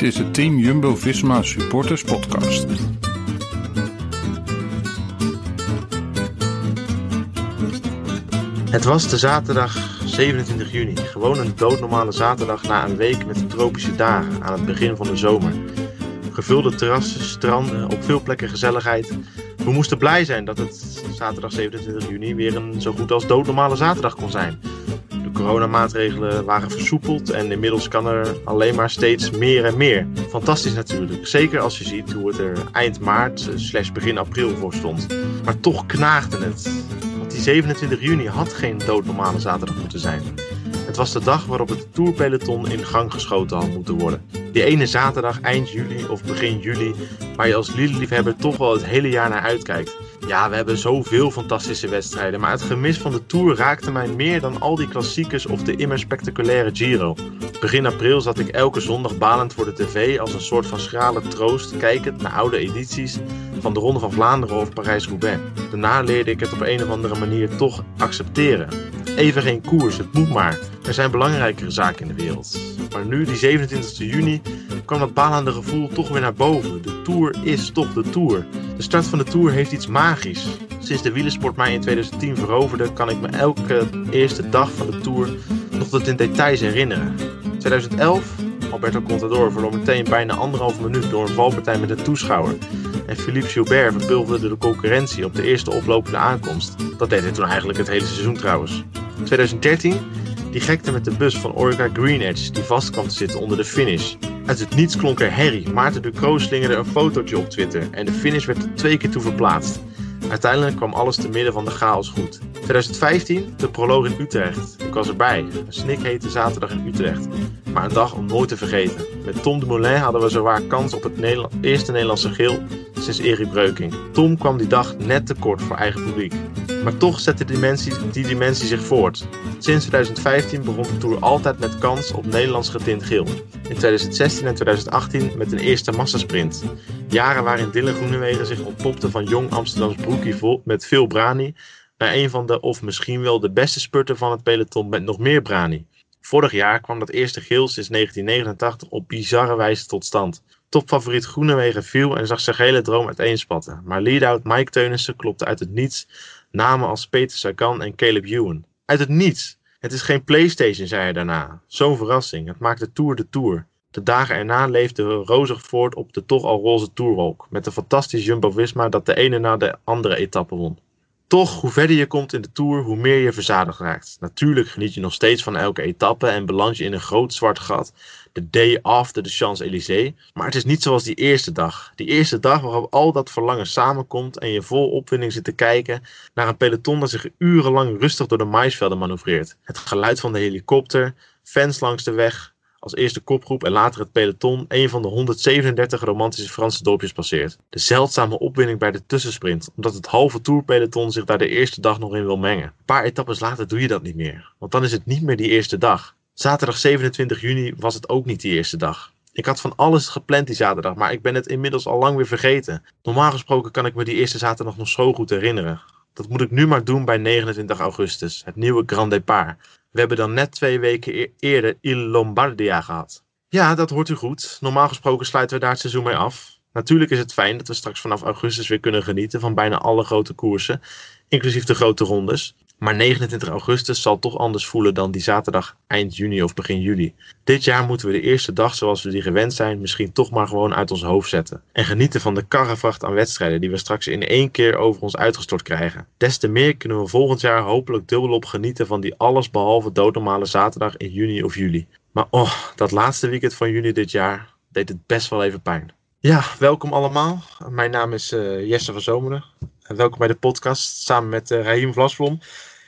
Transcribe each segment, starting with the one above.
Dit is de Team Jumbo-Visma Supporters Podcast. Het was de zaterdag 27 juni. Gewoon een doodnormale zaterdag na een week met tropische dagen aan het begin van de zomer. Gevulde terrassen, stranden, op veel plekken gezelligheid. We moesten blij zijn dat het zaterdag 27 juni weer een zo goed als doodnormale zaterdag kon zijn. Coronamaatregelen waren versoepeld en inmiddels kan er alleen maar steeds meer en meer. Fantastisch natuurlijk, zeker als je ziet hoe het er eind maart slash begin april voor stond. Maar toch knaagde het. Want die 27 juni had geen doodnormale zaterdag moeten zijn. Het was de dag waarop het tourpeloton in gang geschoten had moeten worden. Die ene zaterdag eind juli of begin juli, waar je als liefhebber toch wel het hele jaar naar uitkijkt. Ja, we hebben zoveel fantastische wedstrijden, maar het gemis van de Tour raakte mij meer dan al die klassiekers of de immer spectaculaire Giro. Begin april zat ik elke zondag balend voor de tv als een soort van schrale troost, kijkend naar oude edities van de Ronde van Vlaanderen of Parijs-Roubaix. Daarna leerde ik het op een of andere manier toch accepteren. Even geen koers, het moet maar. Er zijn belangrijkere zaken in de wereld. Maar nu, die 27 juni, kwam dat balende gevoel toch weer naar boven. De Tour is toch de Tour. De start van de Tour heeft iets magisch. Sinds de wielersport mij in 2010 veroverde, kan ik me elke eerste dag van de Tour nog tot in details herinneren. 2011, Alberto Contador verloor meteen bijna anderhalf minuut door een valpartij met een toeschouwer. En Philippe Gilbert verpulverde de concurrentie op de eerste oplopende aankomst. Dat deed hij toen eigenlijk het hele seizoen trouwens. 2013, die gekte met de bus van Orica Green Edge die vast kwam te zitten onder de finish. Uit het niets klonk er herrie. Maarten Ducro slingerde een fotootje op Twitter en de finish werd er twee keer toe verplaatst. Uiteindelijk kwam alles te midden van de chaos goed. 2015, de proloog in Utrecht. Ik was erbij. Een snikhete zaterdag in Utrecht. Maar een dag om nooit te vergeten. Met Tom Dumoulin hadden we zowaar kans op het eerste Nederlandse geel sinds Erik Breuking. Tom kwam die dag net te kort voor eigen publiek. Maar toch zette die dimensie, die dimensie zich voort. Sinds 2015 begon de Tour altijd met kans op Nederlands getint geel. In 2016 en 2018 met een eerste massasprint. Jaren waarin Dylan Groenewegen zich ontpopte van jong Amsterdams broekie vol met veel brani naar een van de of misschien wel de beste spurter van het peloton met nog meer brani. Vorig jaar kwam dat eerste geel sinds 1989 op bizarre wijze tot stand. Topfavoriet Groenewegen viel en zag zijn gele droom uiteenspatten. Maar lead-out Mike Teunissen klopte uit het niets namen als Peter Sagan en Caleb Ewan. Uit het niets. Het is geen Playstation, zei hij daarna. Zo'n verrassing. Het maakt de Tour de Tour. De dagen erna leefde rozig voort op de toch al roze Tourwalk. Met een fantastisch Jumbo-Visma dat de ene na de andere etappe won. Toch, hoe verder je komt in de Tour, hoe meer je verzadigd raakt. Natuurlijk geniet je nog steeds van elke etappe en beland je in een groot zwart gat. De day after de Champs-Élysées. Maar het is niet zoals die eerste dag. Die eerste dag waarop al dat verlangen samenkomt en je vol opwinding zit te kijken naar een peloton dat zich urenlang rustig door de maisvelden manoeuvreert. Het geluid van de helikopter, fans langs de weg, als eerste kopgroep en later het peloton een van de 137 romantische Franse dorpjes passeert. De zeldzame opwinning bij de tussensprint, omdat het halve tourpeloton zich daar de eerste dag nog in wil mengen. Een paar etappes later doe je dat niet meer, want dan is het niet meer die eerste dag. Zaterdag 27 juni was het ook niet die eerste dag. Ik had van alles gepland die zaterdag, maar ik ben het inmiddels al lang weer vergeten. Normaal gesproken kan ik me die eerste zaterdag nog zo goed herinneren. Dat moet ik nu maar doen bij 29 augustus, het nieuwe Grand Départ. We hebben dan net twee weken eerder Il Lombardia gehad. Ja, dat hoort u goed. Normaal gesproken sluiten we daar het seizoen mee af. Natuurlijk is het fijn dat we straks vanaf augustus weer kunnen genieten van bijna alle grote koersen, inclusief de grote rondes. Maar 29 augustus zal toch anders voelen dan die zaterdag eind juni of begin juli. Dit jaar moeten we de eerste dag zoals we die gewend zijn misschien toch maar gewoon uit ons hoofd zetten. En genieten van de karrevracht aan wedstrijden die we straks in één keer over ons uitgestort krijgen. Des te meer kunnen we volgend jaar hopelijk dubbelop genieten van die allesbehalve doodnormale zaterdag in juni of juli. Maar oh, dat laatste weekend van juni dit jaar deed het best wel even pijn. Ja, welkom allemaal. Mijn naam is uh, Jesse van Zomeren. welkom bij de podcast samen met uh, Raheem Vlasblom.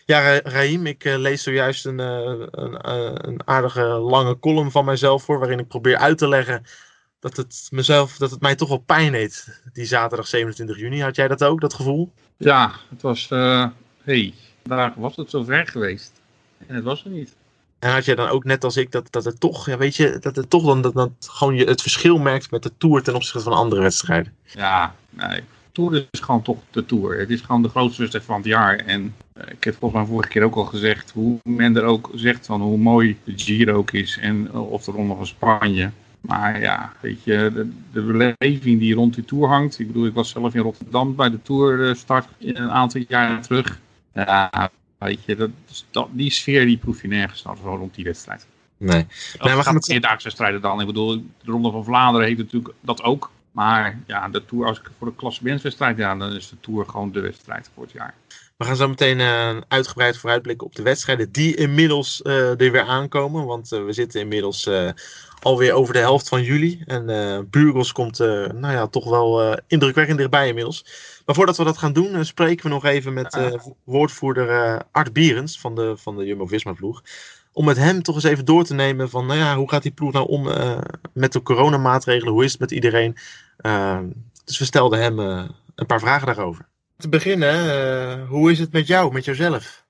Ja, Raim, ik uh, lees zojuist een, uh, een, uh, een, aardige lange column van mijzelf voor, waarin ik probeer uit te leggen dat het, mezelf, dat het mij toch wel pijn deed, die zaterdag 27 juni. Had jij dat ook, dat gevoel? Ja, het was, hey, daar was het zo ver geweest. En het was er niet. En had jij dan ook net als ik dat, dat het toch, ja, weet je, dat het toch dan dat, dat gewoon je het verschil merkt met de Tour ten opzichte van andere wedstrijden? Ja, nee. Tour is gewoon toch de Tour. Het is gewoon de grootste wedstrijd van het jaar. En uh, ik heb volgens mij vorige keer ook al gezegd, hoe men er ook zegt van hoe mooi de Giro ook is en uh, of de Ronde van Spanje. Maar ja, weet je, de, de beleving die rond die Tour hangt. Ik bedoel, ik was zelf in Rotterdam bij de Tour start een aantal jaren terug. Ja, weet je, dat, die sfeer die proef je nergens nou, zo rond die wedstrijd. Nee. nee we gaan het meerdaagse wedstrijden dan. Ik bedoel, de Ronde van Vlaanderen heeft natuurlijk dat ook. Maar ja, de Tour, als ik voor de klassementswedstrijd, ja, dan is de Tour gewoon de wedstrijd voor het jaar. We gaan zo meteen uh, uitgebreid vooruitblikken op de wedstrijden die inmiddels uh, er weer aankomen. Want uh, we zitten inmiddels alweer over de helft van juli. En Burgos komt nou ja, toch wel indrukwekkend dichtbij inmiddels. Maar voordat we dat gaan doen, spreken we nog even met woordvoerder Art Bierens van de, van de Jumbo-Visma ploeg om met hem toch eens even door te nemen van, nou ja, hoe gaat die ploeg nou om uh, met de coronamaatregelen? Hoe is het met iedereen? Uh, dus we stelden hem uh, een paar vragen daarover. Te beginnen, hoe is het met jou, met jouzelf?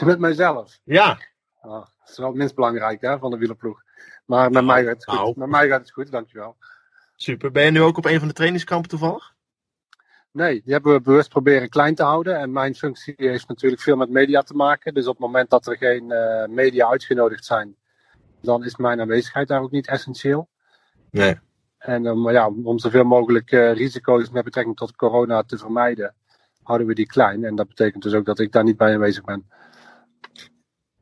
Met mijzelf? Ja. Oh, dat is wel het minst belangrijk hè, van de wielerploeg. Maar met mij gaat het goed. Nou. Met mij gaat het goed, dankjewel. Super. Ben je nu ook op een van de trainingskampen toevallig? Nee, die hebben we bewust proberen klein te houden. En mijn functie heeft natuurlijk veel met media te maken. Dus op het moment dat er geen uh, media uitgenodigd zijn, dan is mijn aanwezigheid daar ook niet essentieel. Nee. En um, ja, om zoveel mogelijk uh, risico's met betrekking tot corona te vermijden, houden we die klein. En dat betekent dus ook dat ik daar niet bij aanwezig ben.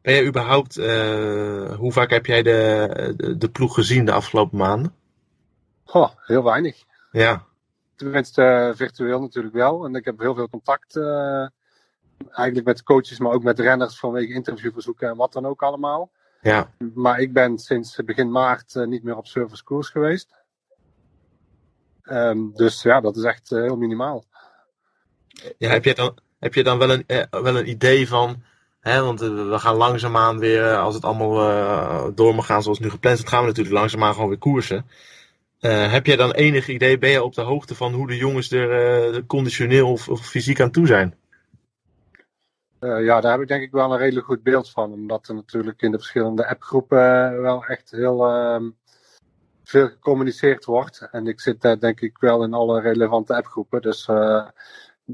Ben je überhaupt, uh, hoe vaak heb jij de, de, de, ploeg gezien de afgelopen maanden? Goh, heel weinig. Ja. Tenminste, uh, virtueel natuurlijk wel. En ik heb heel veel contact uh, eigenlijk met coaches, maar ook met renners vanwege interviewverzoeken en wat dan ook allemaal. Ja. Maar ik ben sinds begin maart uh, niet meer op service koers geweest. Um, dus ja, dat is echt heel minimaal. Ja, heb je dan, heb je dan wel, een, wel een idee van Hè, want we gaan langzaamaan weer, als het allemaal uh, door mag gaan zoals nu gepland is, gaan we natuurlijk langzaamaan gewoon weer koersen. Uh, heb jij dan enig idee, ben je op de hoogte van hoe de jongens er uh, conditioneel of, of, fysiek aan toe zijn? Uh, ja, daar heb ik denk ik wel een redelijk goed beeld van. Omdat er natuurlijk in de verschillende appgroepen wel echt heel ehm, veel gecommuniceerd wordt. En ik zit daar denk ik wel in alle relevante appgroepen. Dus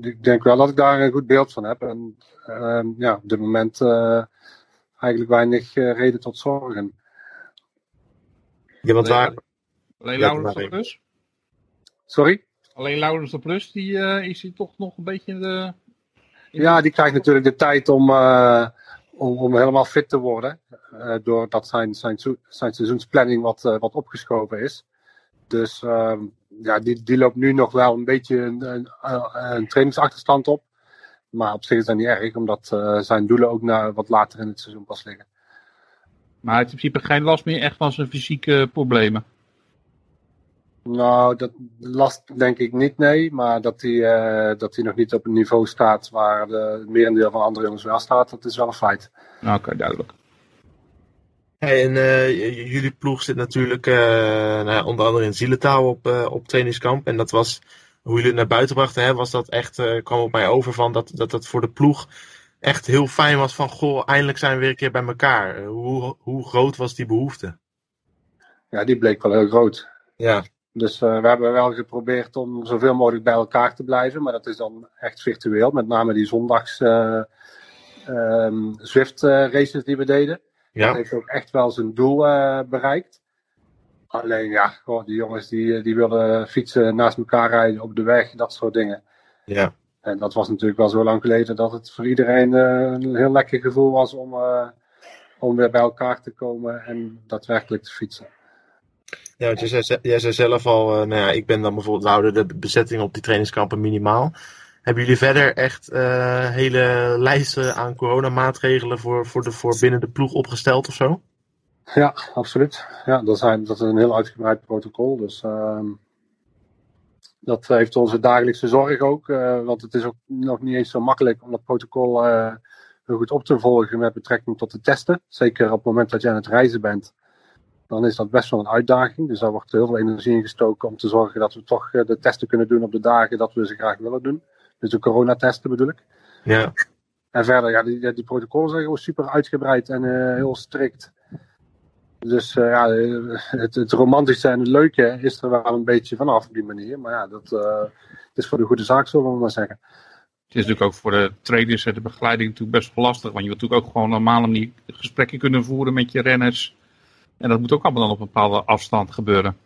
ik denk wel dat ik daar een goed beeld van heb. En ehm, ja, op dit moment eigenlijk weinig reden tot zorgen. Ja, want waar, Alleen Laurens de Plus? Sorry? Alleen Laurens de Plus, die uh, is hij toch nog een beetje in de... In ja, die krijgt natuurlijk de tijd om, uh, om, om, helemaal fit te worden. Uh, doordat zijn, zijn, zijn seizoensplanning wat, wat opgeschoven is. Dus ehm, ja, die, die loopt nu nog wel een beetje een, een, een trainingsachterstand op. Maar op zich is dat niet erg, omdat zijn doelen ook naar wat later in het seizoen pas liggen. Maar hij heeft in principe geen last meer echt van zijn fysieke problemen? Nou, dat last denk ik niet, nee. Maar dat hij, uh, dat hij nog niet op een niveau staat waar de, het merendeel van andere jongens wel staat, dat is wel een feit. Oké, okay, duidelijk. Hey, en uh, jullie ploeg zit natuurlijk uh, nou, onder andere in Zielentaal op, op trainingskamp. En dat was, hoe jullie het naar buiten brachten, hè, was dat echt, kwam op mij over van dat, dat dat voor de ploeg echt heel fijn was van, goh, eindelijk zijn we weer een keer bij elkaar. hoe, hoe groot was die behoefte? Ja, die bleek wel heel groot. Ja. Dus uh, we hebben wel geprobeerd om zoveel mogelijk bij elkaar te blijven. Maar dat is dan echt virtueel. Met name die zondags uh, um, Zwift uh, races die we deden. Ja. Dat heeft ook echt wel zijn doel bereikt. Alleen ja, die jongens die, die willen fietsen naast elkaar rijden op de weg. Dat soort dingen. Ja. En dat was natuurlijk wel zo lang geleden dat het voor iedereen een heel lekker gevoel was om, om weer bij elkaar te komen en daadwerkelijk te fietsen. Ja, want jij zei, zelf al, uh, nou ja, ik ben dan bijvoorbeeld, de bezetting op die trainingskampen minimaal. Hebben jullie verder echt uh, hele lijsten aan coronamaatregelen voor, voor, de, binnen de ploeg opgesteld of zo? Ja, absoluut. Ja, dat, zijn, dat is een heel uitgebreid protocol. Dus uh, dat heeft onze dagelijkse zorg ook. Uh, want het is ook nog niet eens zo makkelijk om dat protocol heel goed op te volgen met betrekking tot de testen. Zeker op het moment dat je aan het reizen bent dan is dat best wel een uitdaging. Dus daar wordt heel veel energie in gestoken om te zorgen dat we toch eh, de testen kunnen doen op de dagen dat we ze graag willen doen. Dus de coronatesten bedoel ik. Ja. En verder, ja, die, die protocollen zijn gewoon super uitgebreid en uh, heel strikt. Dus uh, ja, het, het, romantische en het leuke is er wel een beetje vanaf op die manier. Maar ja, dat uh, is voor de goede zaak, zullen we maar zeggen. Het is natuurlijk ook voor de trainers en de begeleiding natuurlijk best lastig. Want je wilt natuurlijk ook gewoon normaal niet gesprekken kunnen voeren met je renners En dat moet ook allemaal dan op een bepaalde afstand gebeuren.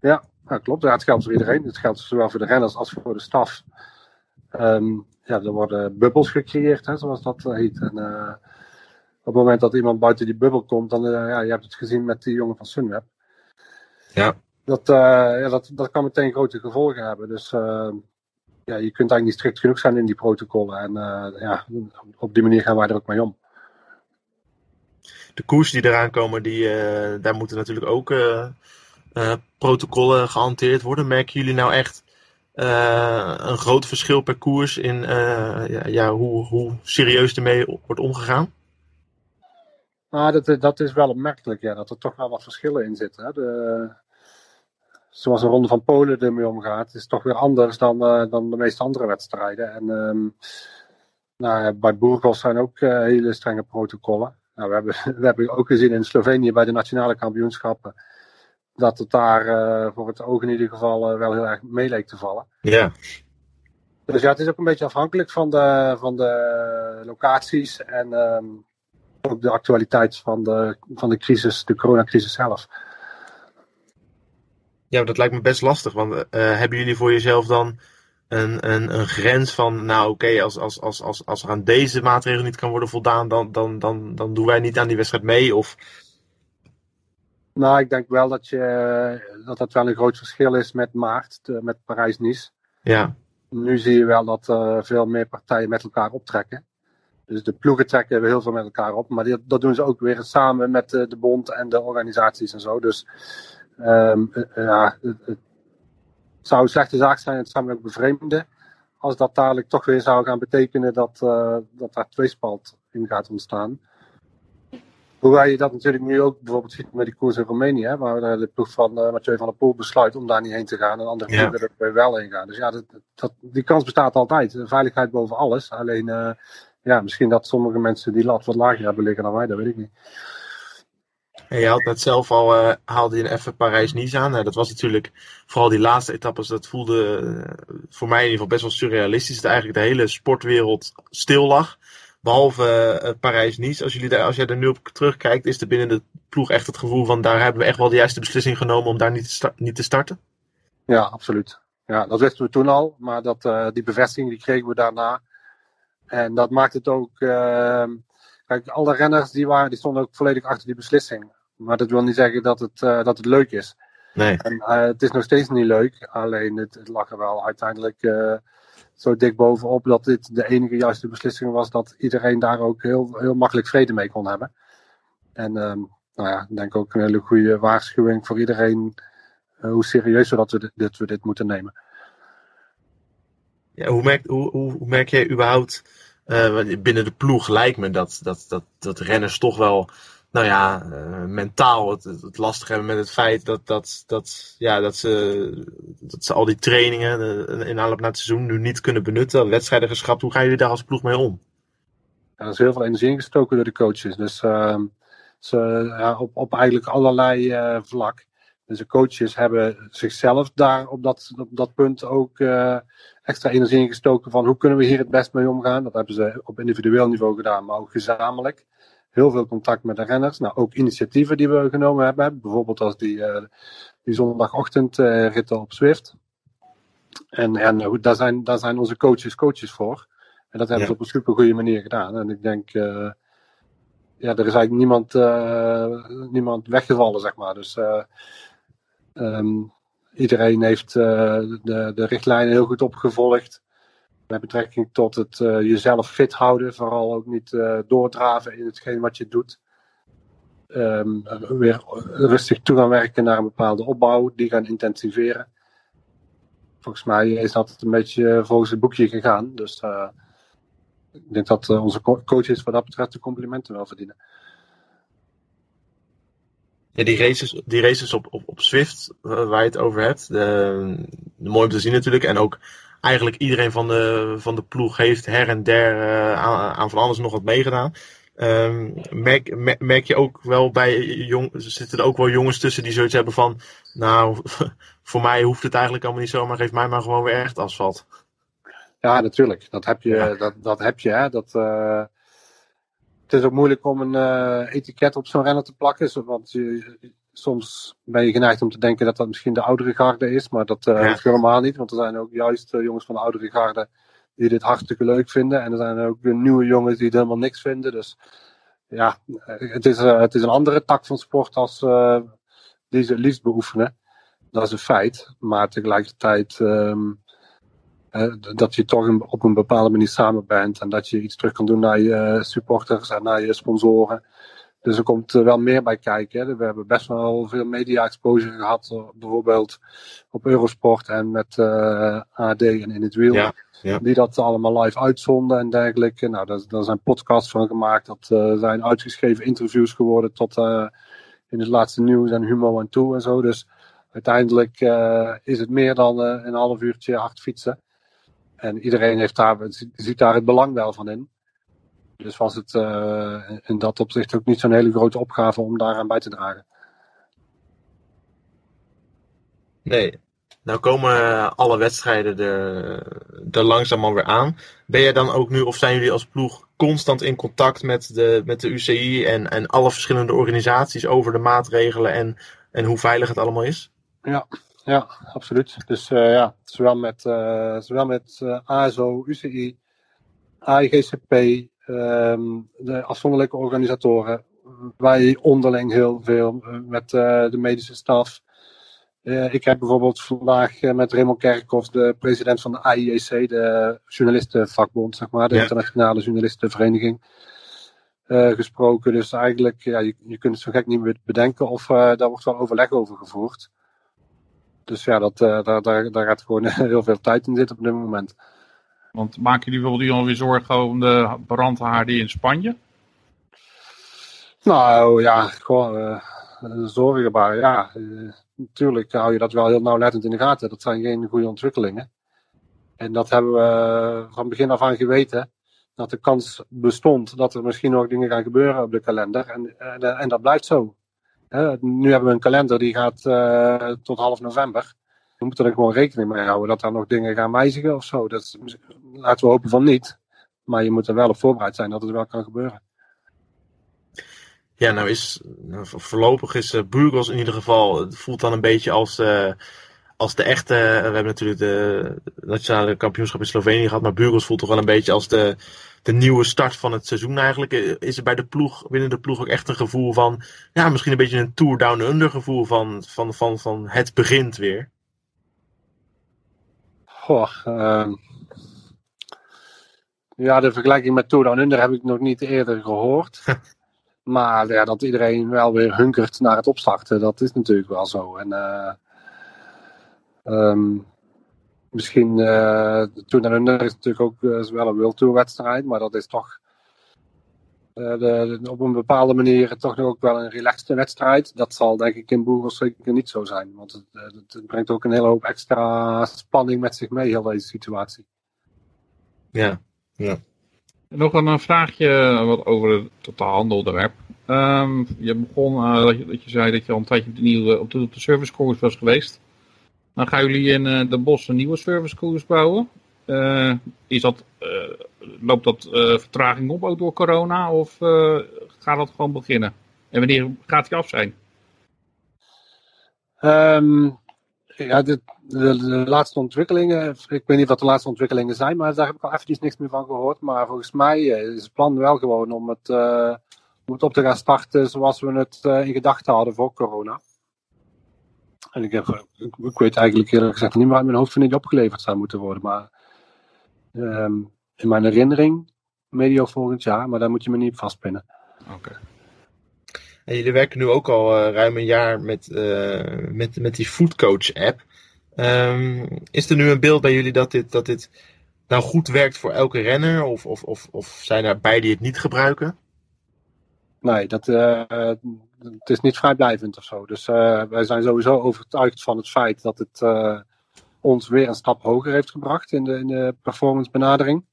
Ja, dat klopt. Ja, het geldt voor iedereen. Het geldt zowel voor de renners als voor de staf. Ehm, ja, er worden bubbels gecreëerd, hè, zoals dat heet. En, uh, op het moment dat iemand buiten die bubbel komt, dan, uh, ja, je hebt het gezien met die jongen van Sunweb. Ja. Dat, uh, ja, dat, dat kan meteen grote gevolgen hebben. Dus ja, je kunt eigenlijk niet strikt genoeg zijn in die protocollen. En ja, op die manier gaan wij er ook mee om. De koers die eraan komen, die, daar moeten natuurlijk ook protocollen gehanteerd worden. Merken jullie nou echt een groot verschil per koers in ja, ja, hoe, hoe serieus ermee wordt omgegaan? Nou, dat, dat is wel opmerkelijk, ja, dat er toch wel wat verschillen in zitten. Hè. De, zoals een ronde van Polen ermee omgaat, is toch weer anders dan, dan de meeste andere wedstrijden. En um, nou, bij Burgos zijn ook hele strenge protocollen. Nou, we, hebben, we hebben ook gezien in Slovenië bij de nationale kampioenschappen dat het daar uh, voor het oog in ieder geval wel heel erg mee leek te vallen. Ja. Dus ja, het is ook een beetje afhankelijk van de, van de locaties en um, ook de actualiteit van de, van de crisis, de coronacrisis zelf. Ja, dat lijkt me best lastig. Want uh, hebben jullie voor jezelf dan een, een, een grens van, nou oké, okay, als, als, als, als, als er aan deze maatregelen niet kan worden voldaan, dan, dan, dan, dan doen wij niet aan die wedstrijd mee? Of... Nou, ik denk wel dat, je, dat dat wel een groot verschil is met maart, met Parijs-Nice. Ja. Nu zie je wel dat uh, veel meer partijen met elkaar optrekken. Dus de ploegen trekken heel veel met elkaar op. Maar die, dat doen ze ook weer samen met de, de bond en de organisaties en zo. Dus um, ja, het, het, zou een slechte zaak zijn. Het zou me ook bevreemden. Als dat dadelijk toch weer zou gaan betekenen dat, uh, dat daar tweespalt in gaat ontstaan. Hoewel je dat natuurlijk nu ook bijvoorbeeld ziet met die koers in Roemenië, hè, waar de ploeg van uh, Mathieu van der Poel besluit om daar niet heen te gaan en andere ploegen ja. er wel heen gaan. Dus ja, dat, dat, die kans bestaat altijd. Veiligheid boven alles. Alleen uh, ja, misschien dat sommige mensen die lat wat lager hebben liggen dan wij, dat weet ik niet. En je had net zelf al, uh, haalde je even Parijs-Nice aan. Nou, dat was natuurlijk, vooral die laatste etappes, dat voelde uh, voor mij in ieder geval best wel surrealistisch. Dat eigenlijk de hele sportwereld stil lag. Behalve uh, Parijs-Nice. Als, daar, als jij er nu op terugkijkt, is er binnen de ploeg echt het gevoel van daar hebben we echt wel de juiste beslissing genomen om daar niet te, niet te starten? Ja, absoluut. Ja, dat wisten we toen al. Maar dat, die bevestiging die kregen we daarna. En dat maakt het ook. Kijk, alle renners die, waren, die stonden ook volledig achter die beslissing. Maar dat wil niet zeggen dat het, uh, dat het leuk is. Nee. En, uh, het is nog steeds niet leuk. Alleen het, het lag er wel uiteindelijk zo dik bovenop dat dit de enige juiste beslissing was. Dat iedereen daar ook heel, heel makkelijk vrede mee kon hebben. En um, nou ja, ik denk ook een hele goede waarschuwing voor iedereen. hoe serieus we dat we dit, we dit moeten nemen. Ja, hoe, merk, hoe, hoe, hoe merk jij überhaupt binnen de ploeg lijkt me dat, dat, dat, dat renners toch wel, nou ja, uh, mentaal het, het, lastig hebben met het feit dat, dat, dat, ja, dat, ze, dat ze al die trainingen in aanloop naar het seizoen nu niet kunnen benutten, wedstrijden geschrapt. Hoe gaan jullie daar als ploeg mee om? Er is heel veel energie ingestoken door de coaches. Dus ja, op, op eigenlijk allerlei uh, vlak. Dus de coaches hebben zichzelf daar op dat, op dat punt ook uh, extra energie in gestoken van hoe kunnen we hier het best mee omgaan. Dat hebben ze op individueel niveau gedaan, maar ook gezamenlijk. Heel veel contact met de renners. Nou, ook initiatieven die we genomen hebben. Bijvoorbeeld als die, uh, die zondagochtend uh, ritten op Swift. En, en daar, zijn, daar zijn onze coaches coaches voor. En dat hebben ja. ze op een super goede manier gedaan. En ik denk, ja, er is eigenlijk niemand, niemand weggevallen, zeg maar. Dus um, Iedereen heeft uh, de, de richtlijnen heel goed opgevolgd. Met betrekking tot het uh, jezelf fit houden. Vooral ook niet uh, doordraven in hetgeen wat je doet. Um, weer rustig toe gaan werken naar een bepaalde opbouw. Die gaan intensiveren. Volgens mij is dat een beetje volgens het boekje gegaan. Dus ik denk dat onze coaches wat dat betreft de complimenten wel verdienen. Ja, die races, die races op, op, op Swift, uh, waar je het over hebt, de, de, mooi om te zien natuurlijk. En ook eigenlijk iedereen van de, van de ploeg heeft her en der uh, aan, aan, van alles nog wat meegedaan. Um, merk, merk, merk, je ook wel bij jong, zitten er ook wel jongens tussen die zoiets hebben van, nou, voor mij hoeft het eigenlijk allemaal niet zo, maar geef mij maar gewoon weer echt asfalt. Ja, natuurlijk. Dat heb je, ja. dat, dat heb je, hè. Dat, uh, het is ook moeilijk om een uh, etiket op zo'n renner te plakken. Want je, soms ben je geneigd om te denken dat dat misschien de oudere garde is. Maar dat uh, ja. helemaal niet. Want er zijn ook juist uh, jongens van de oudere garde die dit hartstikke leuk vinden. En er zijn ook nieuwe jongens die het helemaal niks vinden. Dus ja, het is, het is een andere tak van sport als die ze het liefst beoefenen. Dat is een feit. Maar tegelijkertijd um, dat je toch op een bepaalde manier samen bent. En dat je iets terug kan doen naar je supporters en naar je sponsoren. Dus er komt wel meer bij kijken. Hè. We hebben best wel veel media-exposure gehad. Bijvoorbeeld op Eurosport en met uh, AD en In het Wiel. Ja, ja. Die dat allemaal live uitzonden en dergelijke. Nou, daar, daar zijn podcasts van gemaakt. Dat uh, zijn uitgeschreven interviews geworden tot uh, in het laatste nieuws en Humo en toe en zo. Dus uiteindelijk is het meer dan een half uurtje hard fietsen. En iedereen heeft daar, ziet daar het belang wel van in. Dus was het uh, in dat opzicht ook niet zo'n hele grote opgave om daaraan bij te dragen. Nee. Nou komen alle wedstrijden er, er langzaam alweer aan. Ben jij dan ook nu, of zijn jullie als ploeg constant in contact met de, met de UCI en, en alle verschillende organisaties over de maatregelen en, en hoe veilig het allemaal is? Ja, ja, absoluut. Dus uh, ja, zowel met, uh, zowel met uh, ASO, UCI, AIGCP, um, de afzonderlijke organisatoren. Wij onderling heel veel met de medische staf. ik heb bijvoorbeeld vandaag met Raymond Kerkhoff, de president van de AIEC, de journalistenvakbond, zeg maar, de Ja. internationale journalistenvereniging, gesproken. Dus eigenlijk, ja, je, je kunt het zo gek niet meer bedenken of daar wordt wel overleg over gevoerd. Dus ja, dat, uh, daar, daar, daar gaat gewoon heel veel tijd in zitten op dit moment. Want maken jullie bijvoorbeeld alweer zorgen om de brandhaarden in Spanje? Nou ja, gewoon uh, zorgen maar. Ja, uh, natuurlijk hou je dat wel heel nauwlettend in de gaten. Dat zijn geen goede ontwikkelingen. En dat hebben we van begin af aan geweten. Dat de kans bestond dat er misschien nog dingen gaan gebeuren op de kalender. En, en, en dat blijft zo. Nu hebben we een kalender die gaat uh, tot half november. We moeten er gewoon rekening mee houden dat er nog dingen gaan wijzigen of zo. Dat, laten we hopen van niet. Maar je moet er wel op voorbereid zijn dat het wel kan gebeuren. Ja, nou is nou, voorlopig is uh, Burgos in ieder geval, het voelt dan een beetje als, uh, als de echte. we hebben natuurlijk de nationale kampioenschap in Slovenië gehad, maar Burgos voelt toch wel een beetje als de, de nieuwe start van het seizoen eigenlijk. Is er bij de ploeg, binnen de ploeg ook echt een gevoel van, ja, misschien een beetje een Tour Down Under gevoel van, van, van, van het begint weer? Goh, uh, ja, de vergelijking met Tour Down Under heb ik nog niet eerder gehoord. maar ja, dat iedereen wel weer hunkert naar het opstarten, dat is natuurlijk wel zo. En uh, um, misschien, uh, Tour Down Under is natuurlijk ook uh, wel een World Tour wedstrijd, maar dat is toch uh, de, de, op een bepaalde manier toch nog ook wel een relaxte wedstrijd. Dat zal denk ik in Boegels zeker niet zo zijn, want het, het, het, brengt ook een hele hoop extra spanning met zich mee, heel deze situatie. Ja, ja. Nog een vraagje wat over het totaalhandelonderwerp. Um, je begon uh, dat, je, dat, je, zei dat je al een tijdje op de, nieuwe, op de, op de servicecourse was geweest. Dan gaan jullie in uh, de bos een nieuwe servicecourse bouwen. Uh, is dat, loopt dat vertraging op ook door corona of gaat dat gewoon beginnen? En wanneer gaat die af zijn? Um, ja, de, de, laatste ontwikkelingen, ik weet niet wat de laatste ontwikkelingen zijn, maar daar heb ik al eventjes niks meer van gehoord. Maar volgens mij is het plan wel gewoon om het, om het op te gaan starten zoals we het in gedachten hadden voor corona. En ik, heb, ik, ik, weet eigenlijk eerlijk gezegd niet meer uit mijn hoofd wanneer die opgeleverd zou moeten worden. Maar um, in mijn herinnering, medio volgend jaar, maar daar moet je me niet op vastpinnen. Oké. Okay. En jullie werken nu ook al uh, ruim een jaar met, uh, met, met die Foodcoach app. Um, is er nu een beeld bij jullie dat dit, dat dit nou goed werkt voor elke renner? Of, of, of, of zijn er bij die het niet gebruiken? Nee, dat, uh, het is niet vrijblijvend of zo. Dus wij zijn sowieso overtuigd van het feit dat het ons weer een stap hoger heeft gebracht in de, in performance benadering.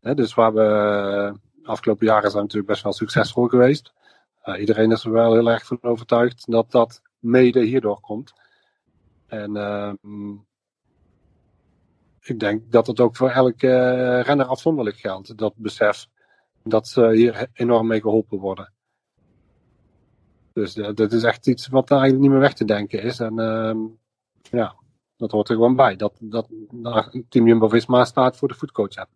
Dus waar we de afgelopen jaren zijn natuurlijk best wel succesvol geweest. Iedereen is er wel heel erg van overtuigd dat dat mede hierdoor komt. En uh, ik denk dat het ook voor elke uh, renner afzonderlijk geldt, dat besef. dat ze hier enorm mee geholpen worden. Dus uh, dat is echt iets wat eigenlijk niet meer weg te denken is. En uh, ja, dat hoort er gewoon bij. Dat, dat, Team Jumbo-Visma staat voor de foodcoach app.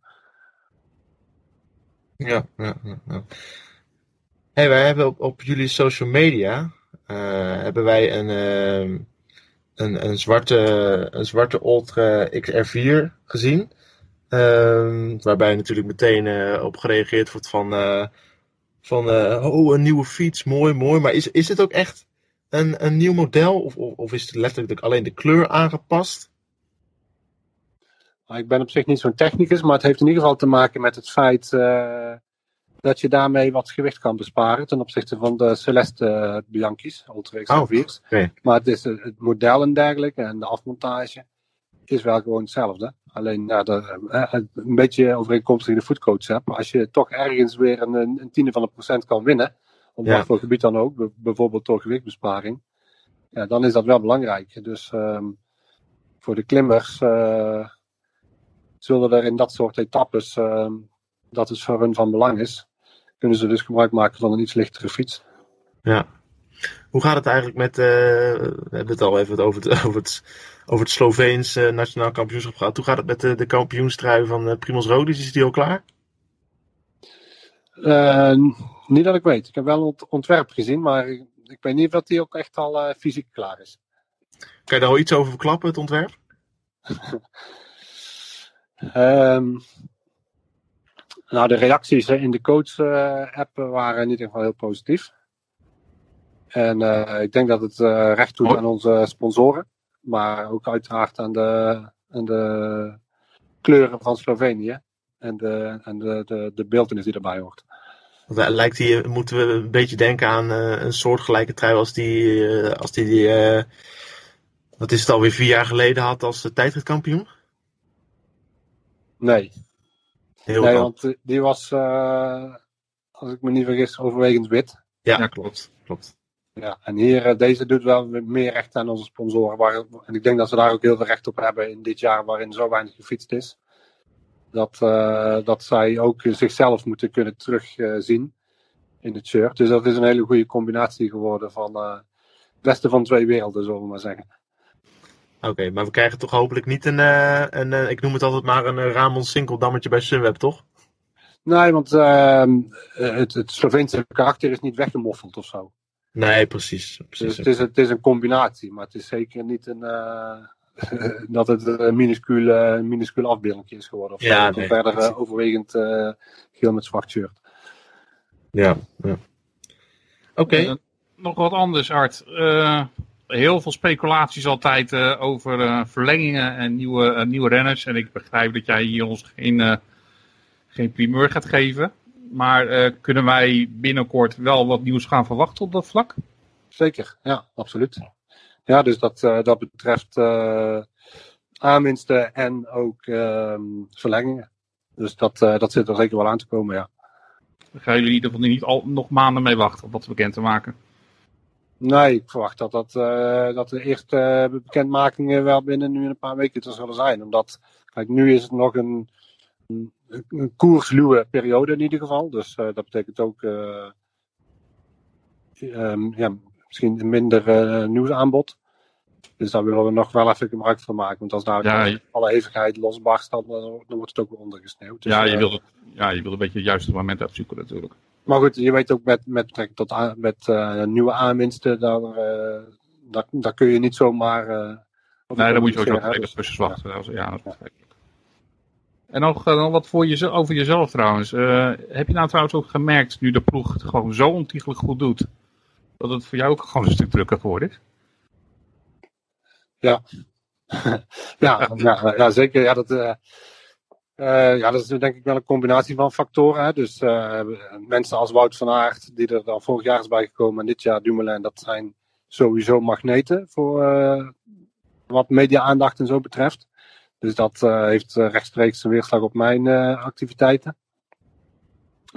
Ja, ja, ja. Hey, wij hebben op, op jullie social media uh, hebben wij een, uh, een, een zwarte, een zwarte Ultra XR4 gezien. Uh, waarbij natuurlijk meteen uh, op gereageerd wordt van, van oh, een nieuwe fiets, mooi, mooi. Maar is, is het ook echt een, een nieuw model of, of, of is het letterlijk alleen de kleur aangepast? Nou, ik ben op zich niet zo'n technicus, maar het heeft in ieder geval te maken met het feit dat je daarmee wat gewicht kan besparen ten opzichte van de Celeste Bianchi's, Ultra XR4's. Oh, okay. Maar het, is het model en dergelijke en de afmontage is wel gewoon hetzelfde. Alleen ja, de, een beetje overeenkomstig de foodcoach hebt. Maar als je toch ergens weer een, een tiende van een procent kan winnen, op ja. wat voor gebied dan ook, bijvoorbeeld door gewichtbesparing, ja, dan is dat wel belangrijk. Dus um, voor de klimmers uh, zullen er in dat soort etappes, uh, dat het voor hun van belang is, kunnen ze dus gebruik maken van een iets lichtere fiets. Ja. Hoe gaat het eigenlijk met, uh, we hebben het al even over het, over het, over het Sloveens uh, nationaal kampioenschap gehad. Hoe gaat het met de, kampioenstrui van uh, Primoz Roglic? Is die al klaar? niet dat ik weet. Ik heb wel het ontwerp gezien, maar ik, weet niet of die ook echt al fysiek klaar is. Kan je daar al iets over verklappen, het ontwerp? um, nou, de reacties in de coach-app waren in ieder geval heel positief. En uh, ik denk dat het uh, recht doet aan onze sponsoren. Maar ook uiteraard aan de, aan de kleuren van Slovenië. En de, en de, de, de beeldenis die erbij hoort. Lijkt die, moeten we een beetje denken aan uh, een soortgelijke trui als die, als die, die wat is het alweer vier jaar geleden had als tijdritkampioen? Nee. Heel nee, want die was, als ik me niet vergis, overwegend wit. Ja, ja klopt. klopt. Ja, en hier, deze doet wel meer recht aan onze sponsoren. Waar, en ik denk dat ze daar ook heel veel recht op hebben in dit jaar waarin zo weinig gefietst is. Dat, uh, dat zij ook zichzelf moeten kunnen terugzien uh, in het shirt. Dus dat is een hele goede combinatie geworden van uh, het beste van twee werelden, zullen we maar zeggen. Oké, okay, maar we krijgen toch hopelijk niet een, een ik noem het altijd maar een Ramon Sinkeldammetje bij Sunweb, toch? Nee, want ehm, het, het Sloveense karakter is niet weggemoffeld of zo. Nee, precies. precies. Dus het is, het is een combinatie, maar het is zeker niet een, uh, dat het een minuscuul, minuscuul afbeelding is geworden. Of ja, nee, verder uh, overwegend uh, geel met zwart shirt. Ja, ja. Oké. Okay. nog wat anders, Art. heel veel speculaties altijd over verlengingen en nieuwe, nieuwe renners. En ik begrijp dat jij hier ons geen, geen primeur gaat geven. Maar uh, kunnen wij binnenkort wel wat nieuws gaan verwachten op dat vlak? Zeker, ja, absoluut. Ja, dus dat, uh, dat betreft uh, aanwinsten en ook ehm, verlengingen. Dus dat, dat zit er zeker wel aan te komen, ja. Gaan jullie in ieder geval niet al, nog maanden mee wachten om dat bekend te maken? Nee, ik verwacht dat, dat, dat de eerste bekendmakingen wel binnen nu een paar weken te zullen zijn. Omdat, kijk, nu is het nog een, een koersluwe periode in ieder geval. Dus uh, dat betekent ook uh, um, ja, misschien een minder uh, nieuwsaanbod. Dus daar willen we nog wel even gebruik van maken. Want als daar ja, alle hevigheid losbarst, dan, dan wordt het ook weer ondergesneeuwd. Dus, ja, je wil ja, je wil een beetje het juiste moment opzoeken natuurlijk. Maar goed, je weet ook met, met betrekking tot met nieuwe aanwinsten, daar, daar, daar kun je niet zomaar... nee, dan moet je ook nog tussen wachten. Ja, ja, dat is begrijpelijk. En nog, uh, wat voor je, over jezelf trouwens. Uh, heb je nou trouwens ook gemerkt, nu de ploeg het gewoon zo ontiegelijk goed doet, dat het voor jou ook gewoon een stuk drukker geworden is? Ja. ja, ja, ja, zeker. Ja, dat, uh, ja, dat is denk ik wel een combinatie van factoren. Hè. Dus mensen als Wout van Aert, die er dan vorig jaar is bijgekomen en dit jaar Dumoulin, dat zijn sowieso magneten voor wat media-aandacht en zo betreft. Dus dat uh, heeft uh, rechtstreeks een weerslag op mijn uh, activiteiten.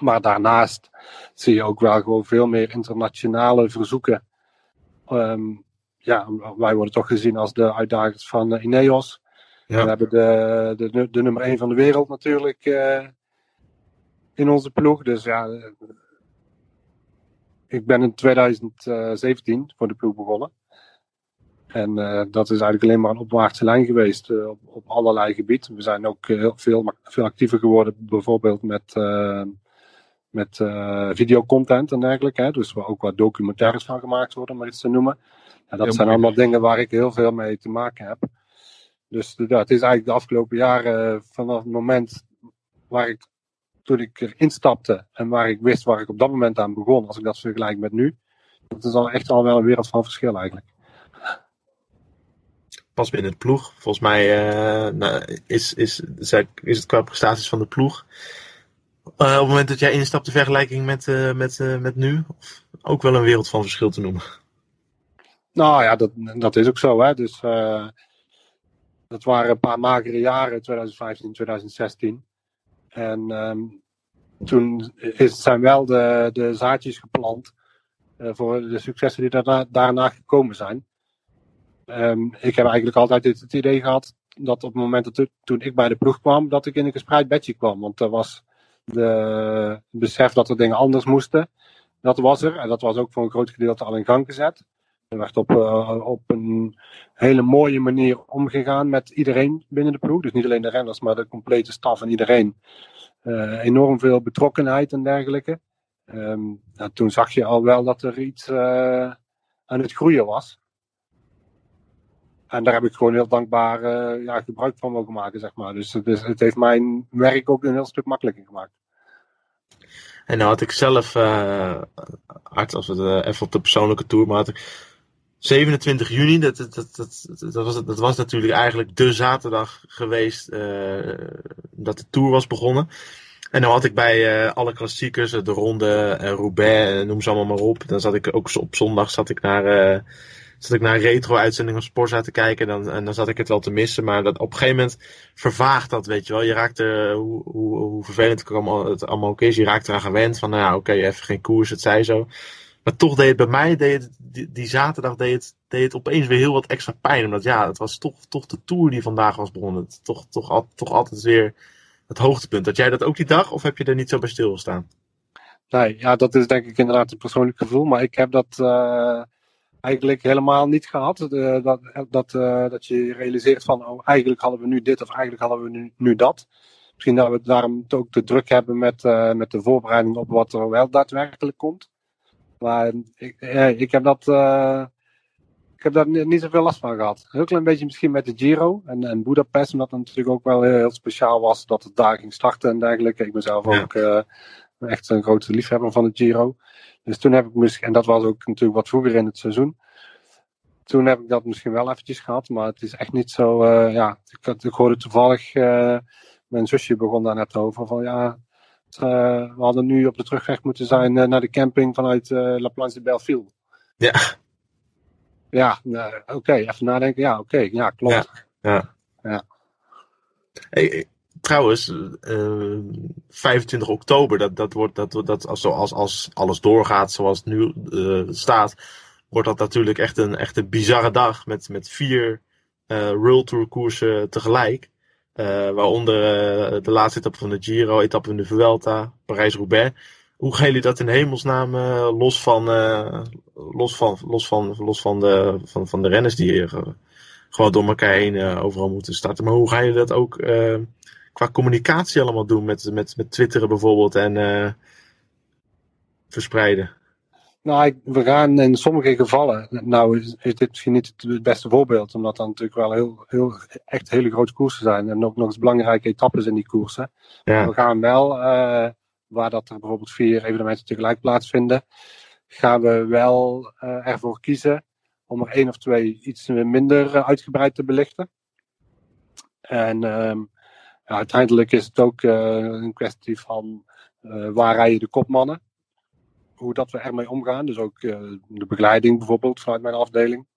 Maar daarnaast zie je ook wel gewoon veel meer internationale verzoeken. Um, ja, wij worden toch gezien als de uitdagers van Ineos. Ja. We hebben de, de, de nummer 1 van de wereld natuurlijk in onze ploeg. Dus ja, ik ben in 2017 voor de ploeg begonnen. En uh, dat is eigenlijk alleen maar een opwaartse lijn geweest uh, op, op allerlei gebieden. We zijn ook heel veel, veel actiever geworden, bijvoorbeeld met, uh, met videocontent en dergelijke. Hè. Dus waar ook wat documentaires van gemaakt worden, om maar iets te noemen. Ja, dat zijn allemaal dingen waar ik heel veel mee te maken heb. Dus ja, het is eigenlijk de afgelopen jaren, vanaf het moment waar ik, toen ik erin stapte en waar ik wist waar ik op dat moment aan begon, als ik dat vergelijk met nu, dat is al echt al wel een wereld van verschil eigenlijk pas binnen de ploeg. Volgens mij uh, nou, is, is, is het qua prestaties van de ploeg. Uh, op het moment dat jij instapt, de vergelijking met, uh, met, met nu, ook wel een wereld van verschil te noemen. Nou ja, dat, dat is ook zo. Hè? Dus dat waren een paar magere jaren, 2015, 2016. En um, toen is, zijn wel de, de zaadjes geplant voor de successen die daarna, daarna gekomen zijn. Um, ik heb eigenlijk altijd het, idee gehad dat op het moment dat toen ik bij de ploeg kwam, dat ik in een gespreid bedje kwam. Want er was de besef dat er dingen anders moesten. Dat was er. En dat was ook voor een groot gedeelte al in gang gezet. Er werd op, uh, op een hele mooie manier omgegaan met iedereen binnen de ploeg. Dus niet alleen de renners, maar de complete staf en iedereen. Uh, enorm veel betrokkenheid en dergelijke. Um, nou, toen zag je al wel dat er iets uh, aan het groeien was. En daar heb ik gewoon heel dankbaar uh, ja, gebruik van mogen maken, zeg maar. Dus, het heeft mijn werk ook een heel stuk makkelijker gemaakt. En nou had ik zelf, uh, als we het even op de persoonlijke tour, maar ik 27 juni, dat, dat, dat, dat, was, dat was natuurlijk eigenlijk de zaterdag geweest dat de tour was begonnen. En dan had ik bij alle klassiekers, de Ronde, uh, Roubaix, noem ze allemaal maar op. Dan zat ik ook op zondag zat ik naar zat ik naar een retro-uitzending van Sporza te kijken. Dan, dan zat ik het wel te missen. Maar dat, op een gegeven moment vervaagt dat, weet je wel. Je raakt er, hoe, hoe, hoe vervelend het allemaal, ook is, je raakt eraan gewend. Van, nou ja, oké, even geen koers, het zij zo. Maar toch deed het bij mij, deed die, zaterdag deed het, deed het opeens weer heel wat extra pijn. Omdat ja, het was toch, toch de Tour die vandaag was begonnen. Toch, toch, toch altijd weer het hoogtepunt. Had jij dat ook die dag of heb je er niet zo bij stilgestaan? Nee, ja, dat is denk ik inderdaad een persoonlijk gevoel. Maar ik heb dat... Uh eigenlijk helemaal niet gehad. Uh, dat, dat, uh, dat je realiseert van, oh, eigenlijk hadden we nu dit of eigenlijk hadden we nu, nu dat. Misschien dat we daarom ook te druk hebben met, uh, met de voorbereiding op wat er wel daadwerkelijk komt. Maar ik, ik heb dat. ik heb daar niet zoveel last van gehad. Heel klein beetje misschien met de Giro en, en Budapest, omdat het natuurlijk ook wel heel, heel, speciaal was dat het daar ging starten en dergelijke. Ik ben zelf ja. ook echt een grote liefhebber van de Giro. Dus toen heb ik misschien, en dat was ook natuurlijk wat vroeger in het seizoen. Toen heb ik dat misschien wel eventjes gehad, maar het is echt niet zo. Uh, ja, ik, ik hoorde toevallig, uh, mijn zusje begon daar net over, van ja, uh, we hadden nu op de terugweg moeten zijn naar de camping vanuit La Planche de Belleville. Ja. Ja, oké, okay, even nadenken. Ja, oké, okay, ja, klopt. Ja. ja. ja. Hey, trouwens, uh, eh, 25 oktober, dat, dat wordt, dat, dat, als, als, als alles doorgaat zoals het nu uh, staat, wordt dat natuurlijk echt een, echt bizarre dag met, met vier uh, koersen tegelijk. waaronder de laatste etappe van de Giro, etappe van de Vuelta, Parijs-Roubaix. Hoe gaan jullie dat in hemelsnaam los van, los van, los van, los van de, van, van de renners die hier gewoon door elkaar heen overal moeten starten. Maar hoe ga je dat ook qua communicatie allemaal doen met, met, met twitteren bijvoorbeeld en uh, verspreiden? Nou, we gaan in sommige gevallen, nou is, dit misschien niet het beste voorbeeld, omdat dat natuurlijk wel heel, heel, echt hele grote koersen zijn en ook nog eens belangrijke etappes in die koersen. Ja. We gaan wel, uh, waar dat er bijvoorbeeld vier evenementen tegelijk plaatsvinden, gaan we wel uh, ervoor kiezen om er één of twee iets minder uitgebreid te belichten. En um, ja, uiteindelijk is het ook uh, een kwestie van uh, waar rijden de kopmannen. Hoe dat we ermee omgaan. Dus ook uh, de begeleiding bijvoorbeeld vanuit mijn afdeling.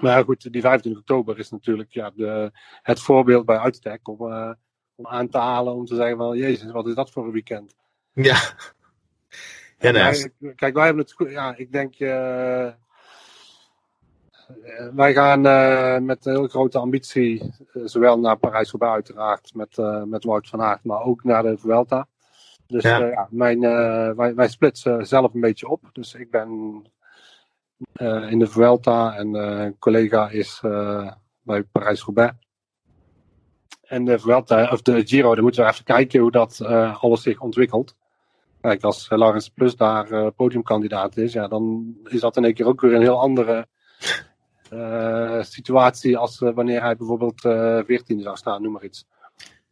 Maar goed, die 25 oktober is natuurlijk ja, de, het voorbeeld bij uitstek om, om aan te halen. Om te zeggen van, jezus, wat is dat voor een weekend? Ja. ja kijk, wij hebben het, ja, ik denk eh, wij gaan uh, met een heel grote ambitie, uh, zowel naar Parijs-Roubaix uiteraard, met, met Wout van Aert, maar ook naar de Vuelta. Dus Ja. mijn, eh, wij, wij splitsen zelf een beetje op. Dus ik ben eh, in de Vuelta en eh, een collega is eh, bij Parijs-Roubaix. En de Vuelta, of de Giro, dan moeten we even kijken hoe dat eh, alles zich ontwikkelt. Kijk, als eh, Laurens Plus daar eh, podiumkandidaat is, ja, dan is dat in één keer ook weer een heel andere eh, situatie als eh, wanneer hij bijvoorbeeld eh 14 zou staan, noem maar iets.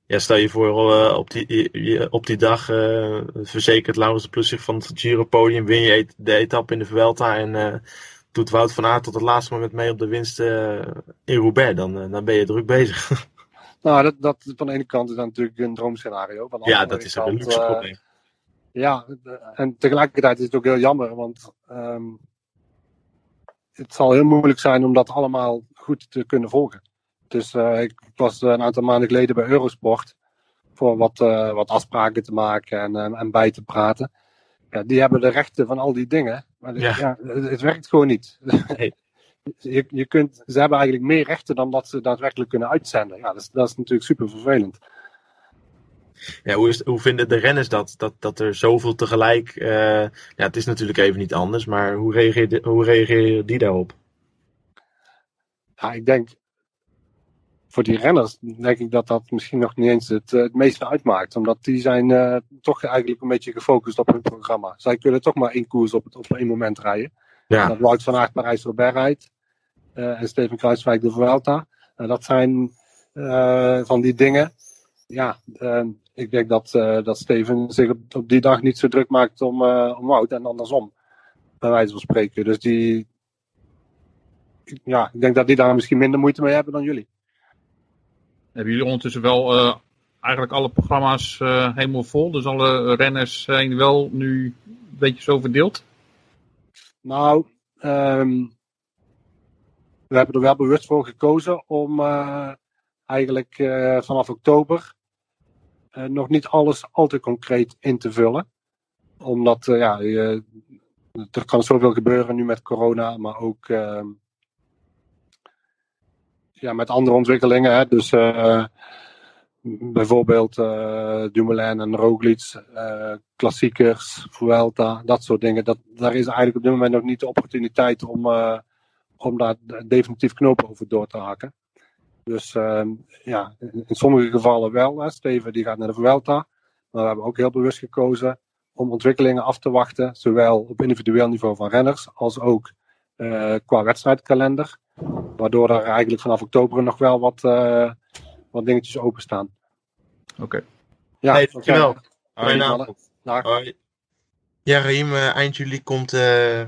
Ja, stel je voor eh, op, die, op die dag eh, verzekert Laurens de Plus zich van het Giro-podium, win je et- de etappe in de Vuelta en eh, doet Wout van Aert tot het laatste moment mee op de winst eh, in Roubaix. Dan, eh, dan ben je druk bezig. Nou, dat, dat van de ene kant is natuurlijk een droomscenario. Van de ja, dat is een luxe eh, probleem. Ja, en tegelijkertijd is het ook heel jammer, want ehm, het zal heel moeilijk zijn om dat allemaal goed te kunnen volgen. Dus eh, ik was een aantal maanden geleden bij Eurosport voor wat, eh, wat afspraken te maken en, eh, en bij te praten. Ja, die hebben de rechten van al die dingen, maar Ja. ja. het, het werkt gewoon niet. Nee. Je, je kunt, ze hebben eigenlijk meer rechten dan dat ze daadwerkelijk kunnen uitzenden. Ja, dat is, dat is natuurlijk super vervelend. Ja, hoe, is, hoe vinden de renners dat? Dat, dat er zoveel tegelijk. eh, ja, het is natuurlijk even niet anders, maar hoe reageer, hoe reageer die daarop? Ja, ik denk voor die renners denk ik dat dat misschien nog niet eens het, eh, het meeste uitmaakt. Omdat die zijn eh, toch eigenlijk een beetje gefocust op hun programma. Zij kunnen toch maar één koers op, het, op één moment rijden. Ja, Dat Wout van Aert Parijs-Roubaix rijdt. en Steven Kruiswijk de Vuelta. Dat zijn van die dingen. Ja, eh, ik denk dat, eh, dat Steven zich op, op die dag niet zo druk maakt om, eh, om Wout. En andersom, bij wijze van spreken. Dus die... Ja, ik denk dat die daar misschien minder moeite mee hebben dan jullie. Hebben jullie ondertussen wel eh, eigenlijk alle programma's helemaal vol? Dus alle renners zijn wel nu een beetje zo verdeeld? Nou, ehm, we hebben er wel bewust voor gekozen om eigenlijk vanaf oktober nog niet alles al te concreet in te vullen. Omdat eh, ja, er kan zoveel gebeuren nu met corona, maar ook ehm, ja, met andere ontwikkelingen. Hè. Dus eh, bijvoorbeeld eh Dumoulin en Roglic, eh, klassiekers, Vuelta, dat soort dingen. Dat, daar is eigenlijk op dit moment nog niet de opportuniteit om, eh, om daar definitief knopen over door te hakken. Dus ehm, ja, in, in sommige gevallen wel. Hè. Steven die gaat naar de Vuelta. Maar we hebben ook heel bewust gekozen om ontwikkelingen af te wachten. Zowel op individueel niveau van renners als ook eh, qua wedstrijdkalender. Waardoor er eigenlijk vanaf oktober nog wel wat, eh, wat dingetjes openstaan. Oké. Ja, Hey, dankjewel. Dag. Hoi. Ja, Raim, eh, eind juli komt, eh,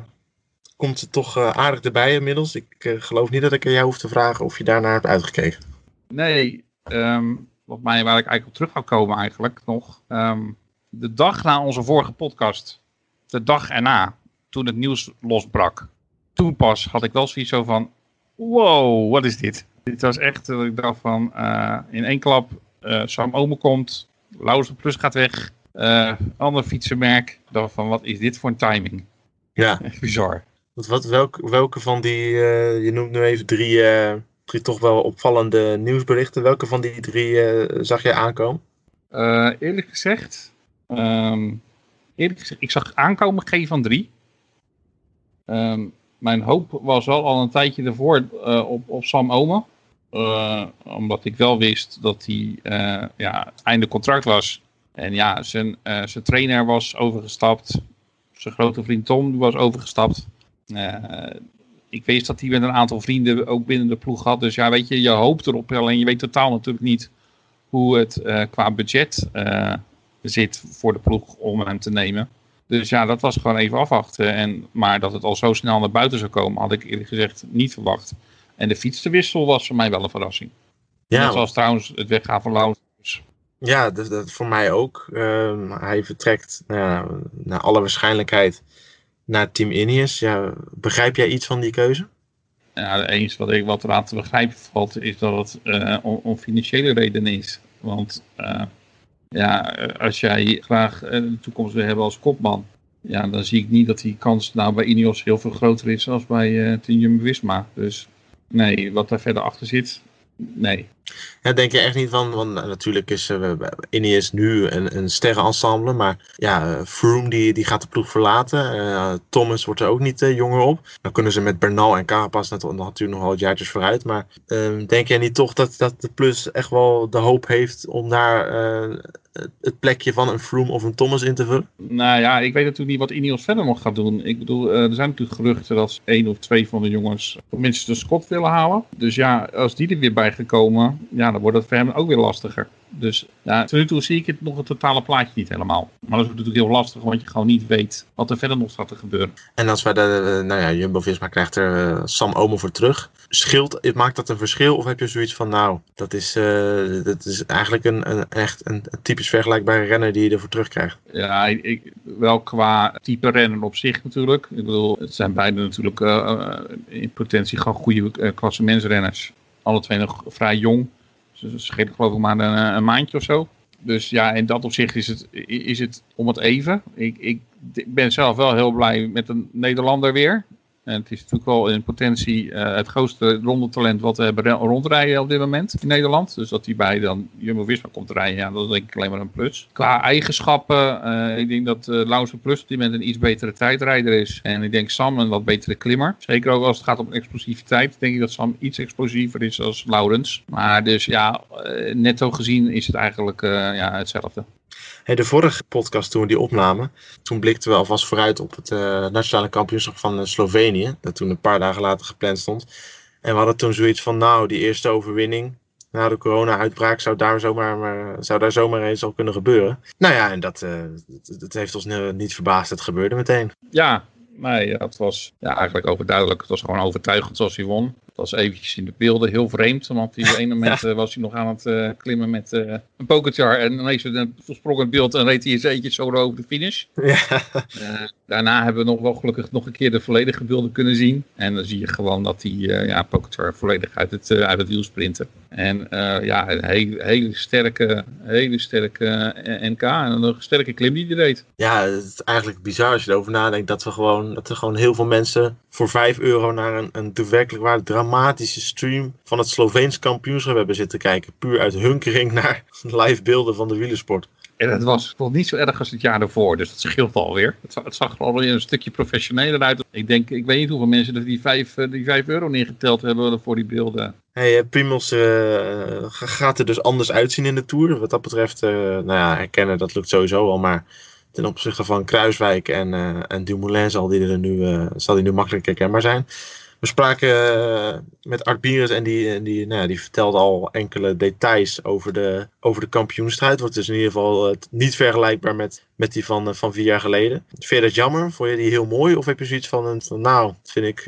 komt ze toch eh, aardig erbij inmiddels. Ik eh, geloof niet dat ik aan jou hoef te vragen of je daarnaar hebt uitgekeken. Nee, ehm, wat mij, waar ik eigenlijk op terug ga komen eigenlijk nog. ehm, de dag na onze vorige podcast, de dag erna, toen het nieuws losbrak. Toen pas had ik wel zoiets zo van, wow, wat is dit? Dit was echt, dat ik dacht van, eh, in één klap, eh Sam Omen komt, Laurens de Plus gaat weg, ander fietsenmerk. Dacht van, wat is dit voor een timing? Ja, Echt bizar. Wat, wat, welke, van die, eh, je noemt nu even drie, eh, drie toch wel opvallende nieuwsberichten. Welke van die drie eh, zag jij aankomen? Eerlijk gezegd, ehm, eerlijk gezegd, ik zag aankomen G van 3. Ehm, mijn hoop was wel al een tijdje ervoor op, op Sam. Eh, omdat ik wel wist dat hij ja, einde contract was. En ja, zijn, zijn trainer was overgestapt. Zijn grote vriend Tom was overgestapt. Eh, ik wist dat hij met een aantal vrienden ook binnen de ploeg had. Dus ja, weet je, je hoopt erop. Alleen je weet totaal natuurlijk niet hoe het eh, qua budget eh, zit voor de ploeg om hem te nemen. Dus ja, dat was gewoon even afwachten. En, maar dat het al zo snel naar buiten zou komen, had ik eerlijk gezegd niet verwacht. En de fietsenwissel was voor mij wel een verrassing. Ja, Net zoals trouwens het weggaan van Laurens. Ja, dat, dat voor mij ook. Ehm, hij vertrekt nou ja, naar alle waarschijnlijkheid naar Team Ineos. Begrijp jij iets van die keuze? Het enige wat, ik, wat eraan te begrijpen valt, is dat het eh, om, financiële redenen is. Want eh, ja, als jij graag eh, de toekomst wil hebben als kopman, ja, dan zie ik niet dat die kans nou bij Ineos heel veel groter is dan bij eh Team Jumbo-Visma. Dus nee, wat daar verder achter zit, Nee. Ja, denk je echt niet van, want natuurlijk is uh, Ineos nu een, een sterrenensemble, maar ja, Froome die, die gaat de ploeg verlaten. Uh, Thomas wordt er ook niet jonger op. Dan kunnen ze met Bernal en Carapaz natuurlijk nog wel jaartjes vooruit. Maar uh, denk jij niet toch dat, dat de Plus echt wel de hoop heeft om daar het plekje van een Froome of een Thomas in? Nou ja, ik weet natuurlijk niet wat Ineos verder nog gaat doen. Ik bedoel, er zijn natuurlijk geruchten dat één of twee van de jongens minstens de Scott willen halen. Dus ja, als die er weer bij gekomen, ja, dan wordt het voor hem ook weer lastiger. Dus ja, tot nu toe zie ik het nog het totale plaatje niet helemaal. Maar dat is natuurlijk heel lastig, want je gewoon niet weet wat er verder nog gaat te gebeuren. En als wij de, nou ja, Jumbo-Visma krijgt er uh, Sam Omen voor terug. Scheelt, maakt dat een verschil? Of heb je zoiets van, nou, dat is, uh, dat is eigenlijk een, een echt een, een, typisch vergelijkbare renner die je ervoor terugkrijgt? Ja, ik, wel qua type rennen op zich natuurlijk. Ik bedoel, het zijn beide natuurlijk uh, in potentie gewoon goede uh, klassementsrenners. Alle twee nog vrij jong. Ze schelen geloof ik maar een, een, maandje of zo. Dus ja, in dat opzicht is het, is het om het even. Ik, ik ben zelf wel heel blij met een Nederlander weer. En het is natuurlijk wel in potentie uh, het grootste rondetalent wat we hebben rondrijden op dit moment in Nederland. Dus dat hij bij dan Jumbo-Visma komt rijden, ja, dat is denk ik alleen maar een plus. Qua eigenschappen, uh, ik denk dat uh, Lauze Plus op dit moment een iets betere tijdrijder is. En ik denk Sam een wat betere klimmer. Zeker ook als het gaat om explosiviteit, denk ik dat Sam iets explosiever is als Laurens. Maar dus ja, netto gezien is het eigenlijk ja, hetzelfde. De vorige podcast toen we die opnamen, toen blikten we alvast vooruit op het uh, nationale kampioenschap van uh, Slovenië. Dat toen een paar dagen later gepland stond. En we hadden toen zoiets van, nou, die eerste overwinning na de corona-uitbraak zou daar zomaar, maar, zou daar zomaar eens al kunnen gebeuren. Nou ja, en dat, uh, dat, dat, heeft ons niet verbaasd. Het gebeurde meteen. Ja, nee, het was ja, eigenlijk overduidelijk. Het was gewoon overtuigend zoals hij won. Was eventjes in de beelden heel vreemd. Want op ene moment uh, was hij nog aan het uh, klimmen met uh, een pokerchar. En ineens sprong het beeld en reed hij eens eentje zo over de finish. Ja. Daarna hebben we nog wel gelukkig nog een keer de volledige beelden kunnen zien. En dan zie je gewoon dat hij ja, pokerchar volledig uit het, uit het wiel sprinten. En ja, een hele, hele sterke, hele sterke NK. En een sterke klim die hij deed. Ja, het is eigenlijk bizar als je erover nadenkt dat we gewoon, dat er gewoon heel veel mensen voor 5 euro naar een, een werkelijk waar dramatische stream van het Sloveens kampioenschap hebben zitten kijken. Puur uit hunkering naar live beelden van de wielersport. En het was nog niet zo erg als het jaar ervoor, dus dat scheelt alweer. Het, het zag er alweer een stukje professioneler uit. Ik denk, ik weet niet hoeveel mensen die 5, die 5 euro neergeteld hebben voor die beelden. Hey, Primos uh, gaat er dus anders uitzien in de Tour. Wat dat betreft, nou ja, herkennen dat lukt sowieso al, maar ten opzichte van Kruiswijk en, uh, en Dumoulin zal die er nu, zal die nu makkelijk herkenbaar zijn. We spraken uh, met Art Bieres en die, die, nou die vertelde al enkele details over de, over de kampioenstrijd. Wordt dus in ieder geval uh, niet vergelijkbaar met, met die van, uh, van vier jaar geleden. Vind je dat jammer? Vond je die heel mooi? Of heb je zoiets van, nou, dat vind ik,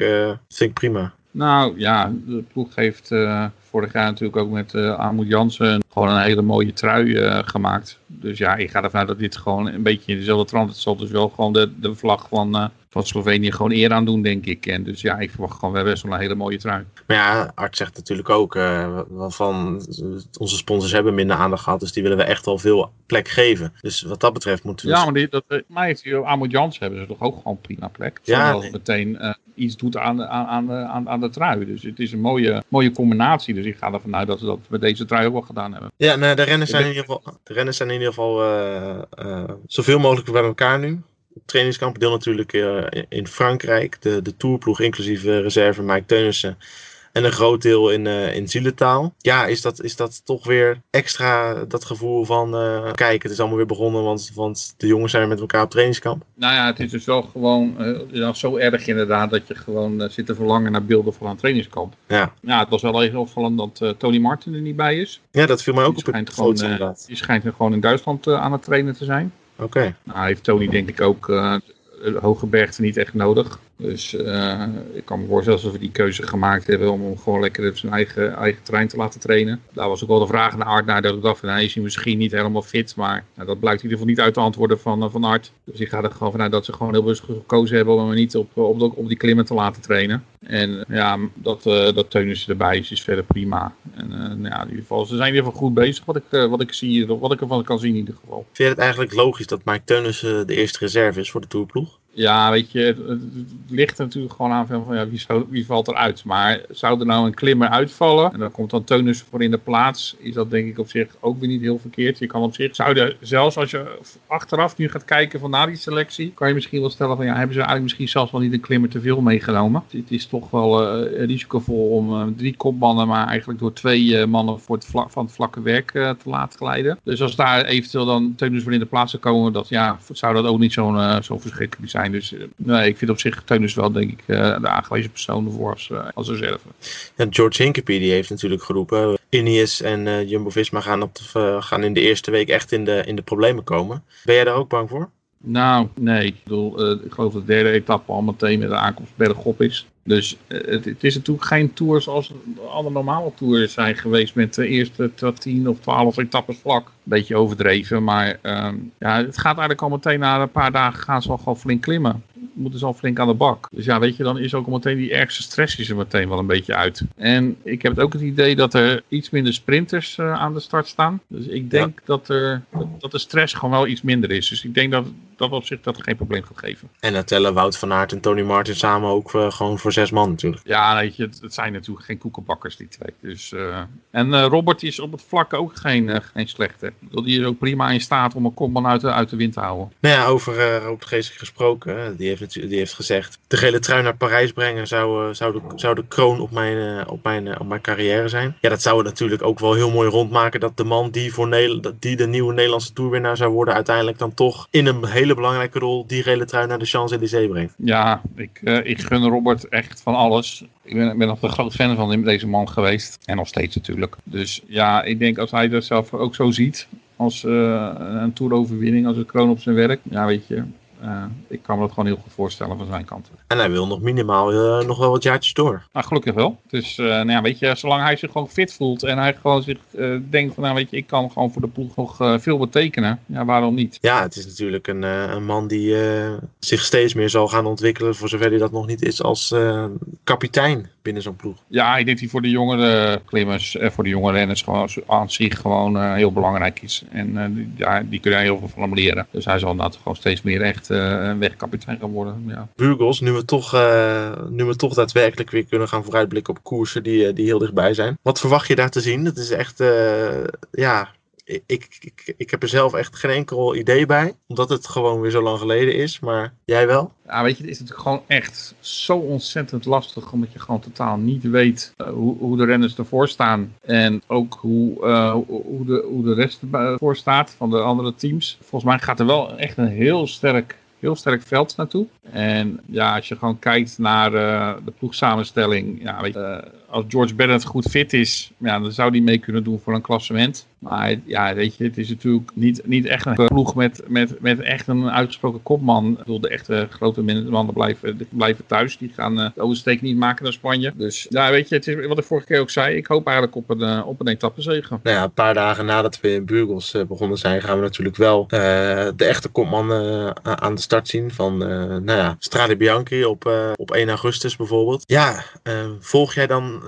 vind ik prima? Nou ja, de ploeg heeft vorig jaar natuurlijk ook met uh, Jansen gewoon een hele mooie trui uh, gemaakt. Dus ja, ik ga ervan uit dat dit gewoon een beetje in dezelfde trant. Het zal dus wel gewoon de, de vlag van, uh, van Slovenië gewoon eer aan doen, denk ik. En dus ja, ik verwacht gewoon wel best wel een hele mooie trui. Maar ja, Art zegt natuurlijk ook van onze sponsors hebben minder aandacht gehad. Dus die willen we echt wel veel plek geven. Dus wat dat betreft moeten we... Ja, maar die, dat, maar heeft Armoed Jansen hebben ze toch ook gewoon prima plek. Ja, nee. meteen iets doet aan, aan, aan, aan, aan de trui. Dus het is een mooie, mooie combinatie. Dus ik ga ervan uit dat ze dat met deze trui ook wel gedaan hebben. Ja, nou, de renners zijn in ieder geval, de renners zijn in ieder geval uh, uh, zoveel mogelijk bij elkaar nu. Trainingskamp deel natuurlijk uh, in Frankrijk. De, de tourploeg inclusief reserve Mike Teunissen. En een groot deel in, uh, in zielentaal. Ja, is dat, is dat toch weer extra dat gevoel van... Uh, kijk, het is allemaal weer begonnen, want, want de jongens zijn met elkaar op trainingskamp. Nou ja, het is dus wel gewoon uh, zo erg inderdaad... dat je gewoon zit te verlangen naar beelden van een trainingskamp. Ja. Ja, het was wel even opvallend dat Tony Martin er niet bij is. Ja, dat viel mij ook die op het gewoon, inderdaad. Die schijnt er gewoon in Duitsland aan het trainen te zijn. Oké. Okay. Nou, heeft Tony denk ik ook hoge bergte niet echt nodig. Dus uh, ik kan me voorstellen dat we die keuze gemaakt hebben om hem gewoon lekker op zijn eigen, eigen trein te laten trainen. Daar was ook wel de vraag naar Art naar dat ik dacht hij is misschien niet helemaal fit. Maar nou, dat blijkt in ieder geval niet uit te antwoorden van, uh, van Art. Dus ik ga er gewoon vanuit dat ze gewoon heel bewust gekozen hebben om hem niet op, op, op die klimmen te laten trainen. En ja, dat, uh, dat Teunissen erbij is, is verder prima. En nou ja, in ieder geval, ze zijn in ieder geval goed bezig wat ik, wat ik zie, wat ik ervan kan zien in ieder geval. Vind je het eigenlijk logisch dat Mike Teunissen de eerste reserve is voor de Tourploeg? Ja, weet je, het, ligt natuurlijk gewoon aan van ja, wie, zou, wie valt eruit. Maar zou er nou een klimmer uitvallen en dan komt dan Teunus voor in de plaats, is dat denk ik op zich ook weer niet heel verkeerd. Je kan op zich, zou je, zelfs als je achteraf nu gaat kijken van na die selectie, kan je misschien wel stellen van ja, hebben ze eigenlijk misschien zelfs wel niet een klimmer te veel meegenomen. Het is toch wel uh, risicovol om uh, drie kopmannen, maar eigenlijk door twee uh, mannen voor het van het vlakke werk te laten glijden. Dus als daar eventueel dan Teunus voor in de plaats zou komen, dat, ja, zou dat ook niet zo'n zo verschrikkelijk zijn. Dus nee, ik vind op zich Teunus wel denk ik de aangewezen persoon ervoor als, als reserve. Ja, George Hinkepie die heeft natuurlijk geroepen, Ineos en Jumbo-Visma gaan, op de, gaan in de eerste week echt in de, in de problemen komen. Ben jij daar ook bang voor? Nou, nee. Ik bedoel, uh, ik geloof dat de derde etappe al meteen met de aankomst bergop is. Dus uh, het, het, is natuurlijk geen tour zoals alle normale tours zijn geweest met de eerste 10 of 12 etappes vlak. Beetje overdreven, maar uh, ja, het gaat eigenlijk al meteen na een paar dagen gaan ze al gewoon flink klimmen moeten ze al flink aan de bak. Dus ja, weet je, dan is ook al meteen die ergste stress is er meteen wel een beetje uit. En ik heb het ook het idee dat er iets minder sprinters uh, aan de start staan. Dus ik denk ja. dat, er, dat de stress gewoon wel iets minder is. Dus ik denk dat dat op zich dat geen probleem gaat geven. En dan tellen Wout van Aert en Tony Martin samen ook uh, gewoon voor zes man natuurlijk. Ja, weet je, het, het zijn natuurlijk geen koekenbakkers die twee. Dus, uh, en Robert is op het vlak ook geen, geen slechte. Die is ook prima in staat om een kopman uit de, uit de wind te houden. Nou ja, over Robert Geesink gesproken. Die heeft, die heeft gezegd, de gele trui naar Parijs brengen zou, zou, de, zou de kroon op mijn, op, mijn, op mijn carrière zijn. Ja, dat zou het natuurlijk ook wel heel mooi rondmaken dat de man die, voor Nederland, die de nieuwe Nederlandse toerwinnaar zou worden, uiteindelijk dan toch in een hele belangrijke rol die gele trui naar de Champs-Élysées brengt. Ja, ik, uh, ik gun Robert echt van alles. Ik ben, ben nog een groot fan van deze man geweest. En nog steeds natuurlijk. Dus ja, ik denk als hij dat zelf ook zo ziet als uh, een toeroverwinning, als een kroon op zijn werk. Ja, weet je, uh, ik kan me dat gewoon heel goed voorstellen van zijn kant. En hij wil nog minimaal uh, nog wel wat jaartjes door. Nou, gelukkig wel. Dus uh, nou ja, weet je, zolang hij zich gewoon fit voelt en hij gewoon zich denkt van, nou weet je, ik kan gewoon voor de ploeg nog veel betekenen. Ja, waarom niet? Ja, het is natuurlijk een, een man die zich steeds meer zal gaan ontwikkelen, voor zover hij dat nog niet is, als kapitein binnen zo'n ploeg. Ja, ik denk dat hij voor de jongere klimmers, voor de jonge renners gewoon aan zich gewoon heel belangrijk is. En ja, die kunnen heel veel van hem leren. Dus hij zal dat gewoon steeds meer echt een wegkapitein gaan worden. Ja. Burgos, nu we, toch, uh, nu we toch daadwerkelijk weer kunnen gaan vooruitblikken op koersen die, die heel dichtbij zijn. Wat verwacht je daar te zien? Dat is echt, uh, ja, ik, ik, ik heb er zelf echt geen enkel idee bij. Omdat het gewoon weer zo lang geleden is. Maar jij wel? Ja, weet je, het is natuurlijk gewoon echt zo ontzettend lastig. Omdat je gewoon totaal niet weet uh, hoe, hoe de renners ervoor staan. En ook hoe, uh, hoe, de, hoe de rest ervoor staat van de andere teams. Volgens mij gaat er wel echt een heel sterk heel sterk veld naartoe. En ja, als je gewoon kijkt naar uh, de ploegsamenstelling. Ja, weet je, als George Bennett goed fit is, ja, dan zou die mee kunnen doen voor een klassement. Maar ja, weet je, het is natuurlijk niet, niet echt een ploeg met, met, met echt een uitgesproken kopman. Ik bedoel, de echte grote mannen blijven, blijven thuis. Die gaan uh, de oversteek niet maken naar Spanje. Dus ja, weet je, het is wat ik vorige keer ook zei. Ik hoop eigenlijk op een, uh, op een etappezege. Nou ja, een paar dagen nadat we in Burgos uh, begonnen zijn, gaan we natuurlijk wel de echte kopman aan de start zien. Van, nou ja, Strade Bianchi op, op 1 augustus bijvoorbeeld. Ja, volg jij dan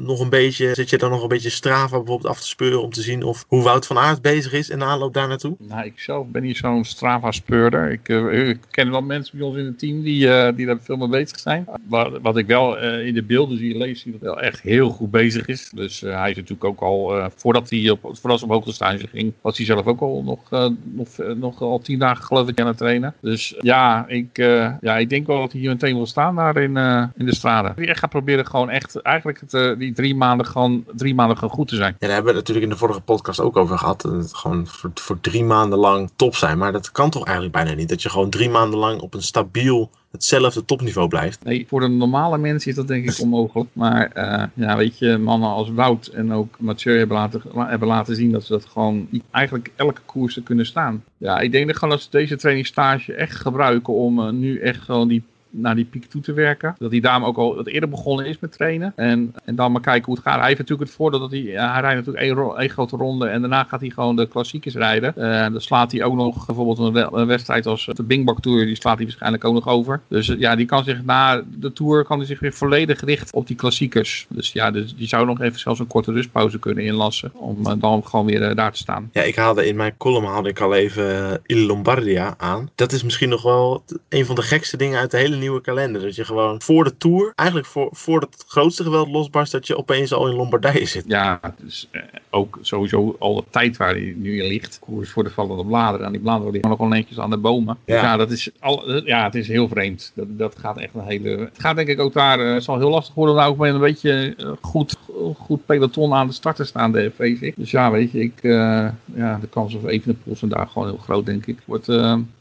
nog een beetje, zit je dan nog een beetje Strava bijvoorbeeld af te speuren om te zien of hoe Wout van Aert bezig is in de aanloop daar naartoe? Nou, ik zelf ben niet zo'n Strava-speurder. Ik, uh, ik, ken wel mensen bij ons in het team die, uh, die daar veel mee bezig zijn. Wat, wat ik wel uh, in de beelden zie lees, zie dat hij wel echt heel goed bezig is. Dus hij is natuurlijk ook al, voordat hij op, voordat ze op hoogtestage ging, was hij zelf ook al nog, nog, nog al tien dagen geloof ik aan het trainen. Dus ja, ik, ja, ik denk wel dat hij hier meteen wil staan daar in, in de straten. Ik ga proberen gewoon echt, eigenlijk het, die drie maanden gewoon, drie maanden gewoon goed te zijn. Ja, daar hebben we natuurlijk in de vorige podcast ook over gehad. Dat het gewoon voor, voor drie maanden lang top zijn. Maar dat kan toch eigenlijk bijna niet. Dat je gewoon drie maanden lang op een stabiel hetzelfde topniveau blijft. Nee, voor de normale mensen is dat denk ik onmogelijk. Maar uh, ja, weet je, mannen als Wout en ook Mathieu hebben laten, hebben laten zien dat ze dat gewoon eigenlijk elke koers kunnen staan. Ja, ik denk dat gewoon dat ze deze trainingsstage echt gebruiken om uh, nu echt gewoon die naar die piek toe te werken. Dat hij daarom ook al wat eerder begonnen is met trainen. En, en dan maar kijken hoe het gaat. Hij heeft natuurlijk het voordeel dat hij, hij rijdt natuurlijk één, grote ronde en daarna gaat hij gewoon de klassiekers rijden. En dan slaat hij ook nog bijvoorbeeld een, wedstrijd als de Bingbak Tour, die slaat hij waarschijnlijk ook nog over. Dus ja, die kan zich na de Tour kan hij zich weer volledig richten op die klassiekers. Dus ja, dus die zou nog even zelfs een korte rustpauze kunnen inlassen om dan gewoon weer daar te staan. Ja, ik haalde in mijn column haalde ik al even Il Lombardia aan. Dat is misschien nog wel een van de gekste dingen uit de hele nieuwe kalender. Dat je gewoon voor de Tour, eigenlijk voor, voor het grootste geweld losbarst, dat je opeens al in Lombardije zit. Ja, dus eh, ook sowieso al de tijd waar hij nu in ligt. Koers voor de vallende bladeren. En die bladeren liggen nog wel netjes aan de bomen. Ja, dus ja dat is al, ja het is heel vreemd. Dat, dat gaat echt een hele... Het gaat denk ik ook daar, uh, zal heel lastig worden om daar ook met een beetje uh, goed, goed peloton aan de start te staan, de vrees ik. Dus ja, weet je, ik, uh, ja, de kans op even de pols daar gewoon heel groot, denk ik. Wordt,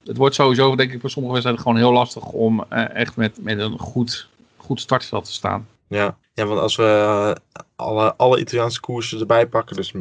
het wordt sowieso, denk ik, voor sommige wedstrijden gewoon heel lastig om echt met, met een goed, goed startveld te staan. Ja. Ja, want als we alle, alle Italiaanse koersen erbij pakken. Dus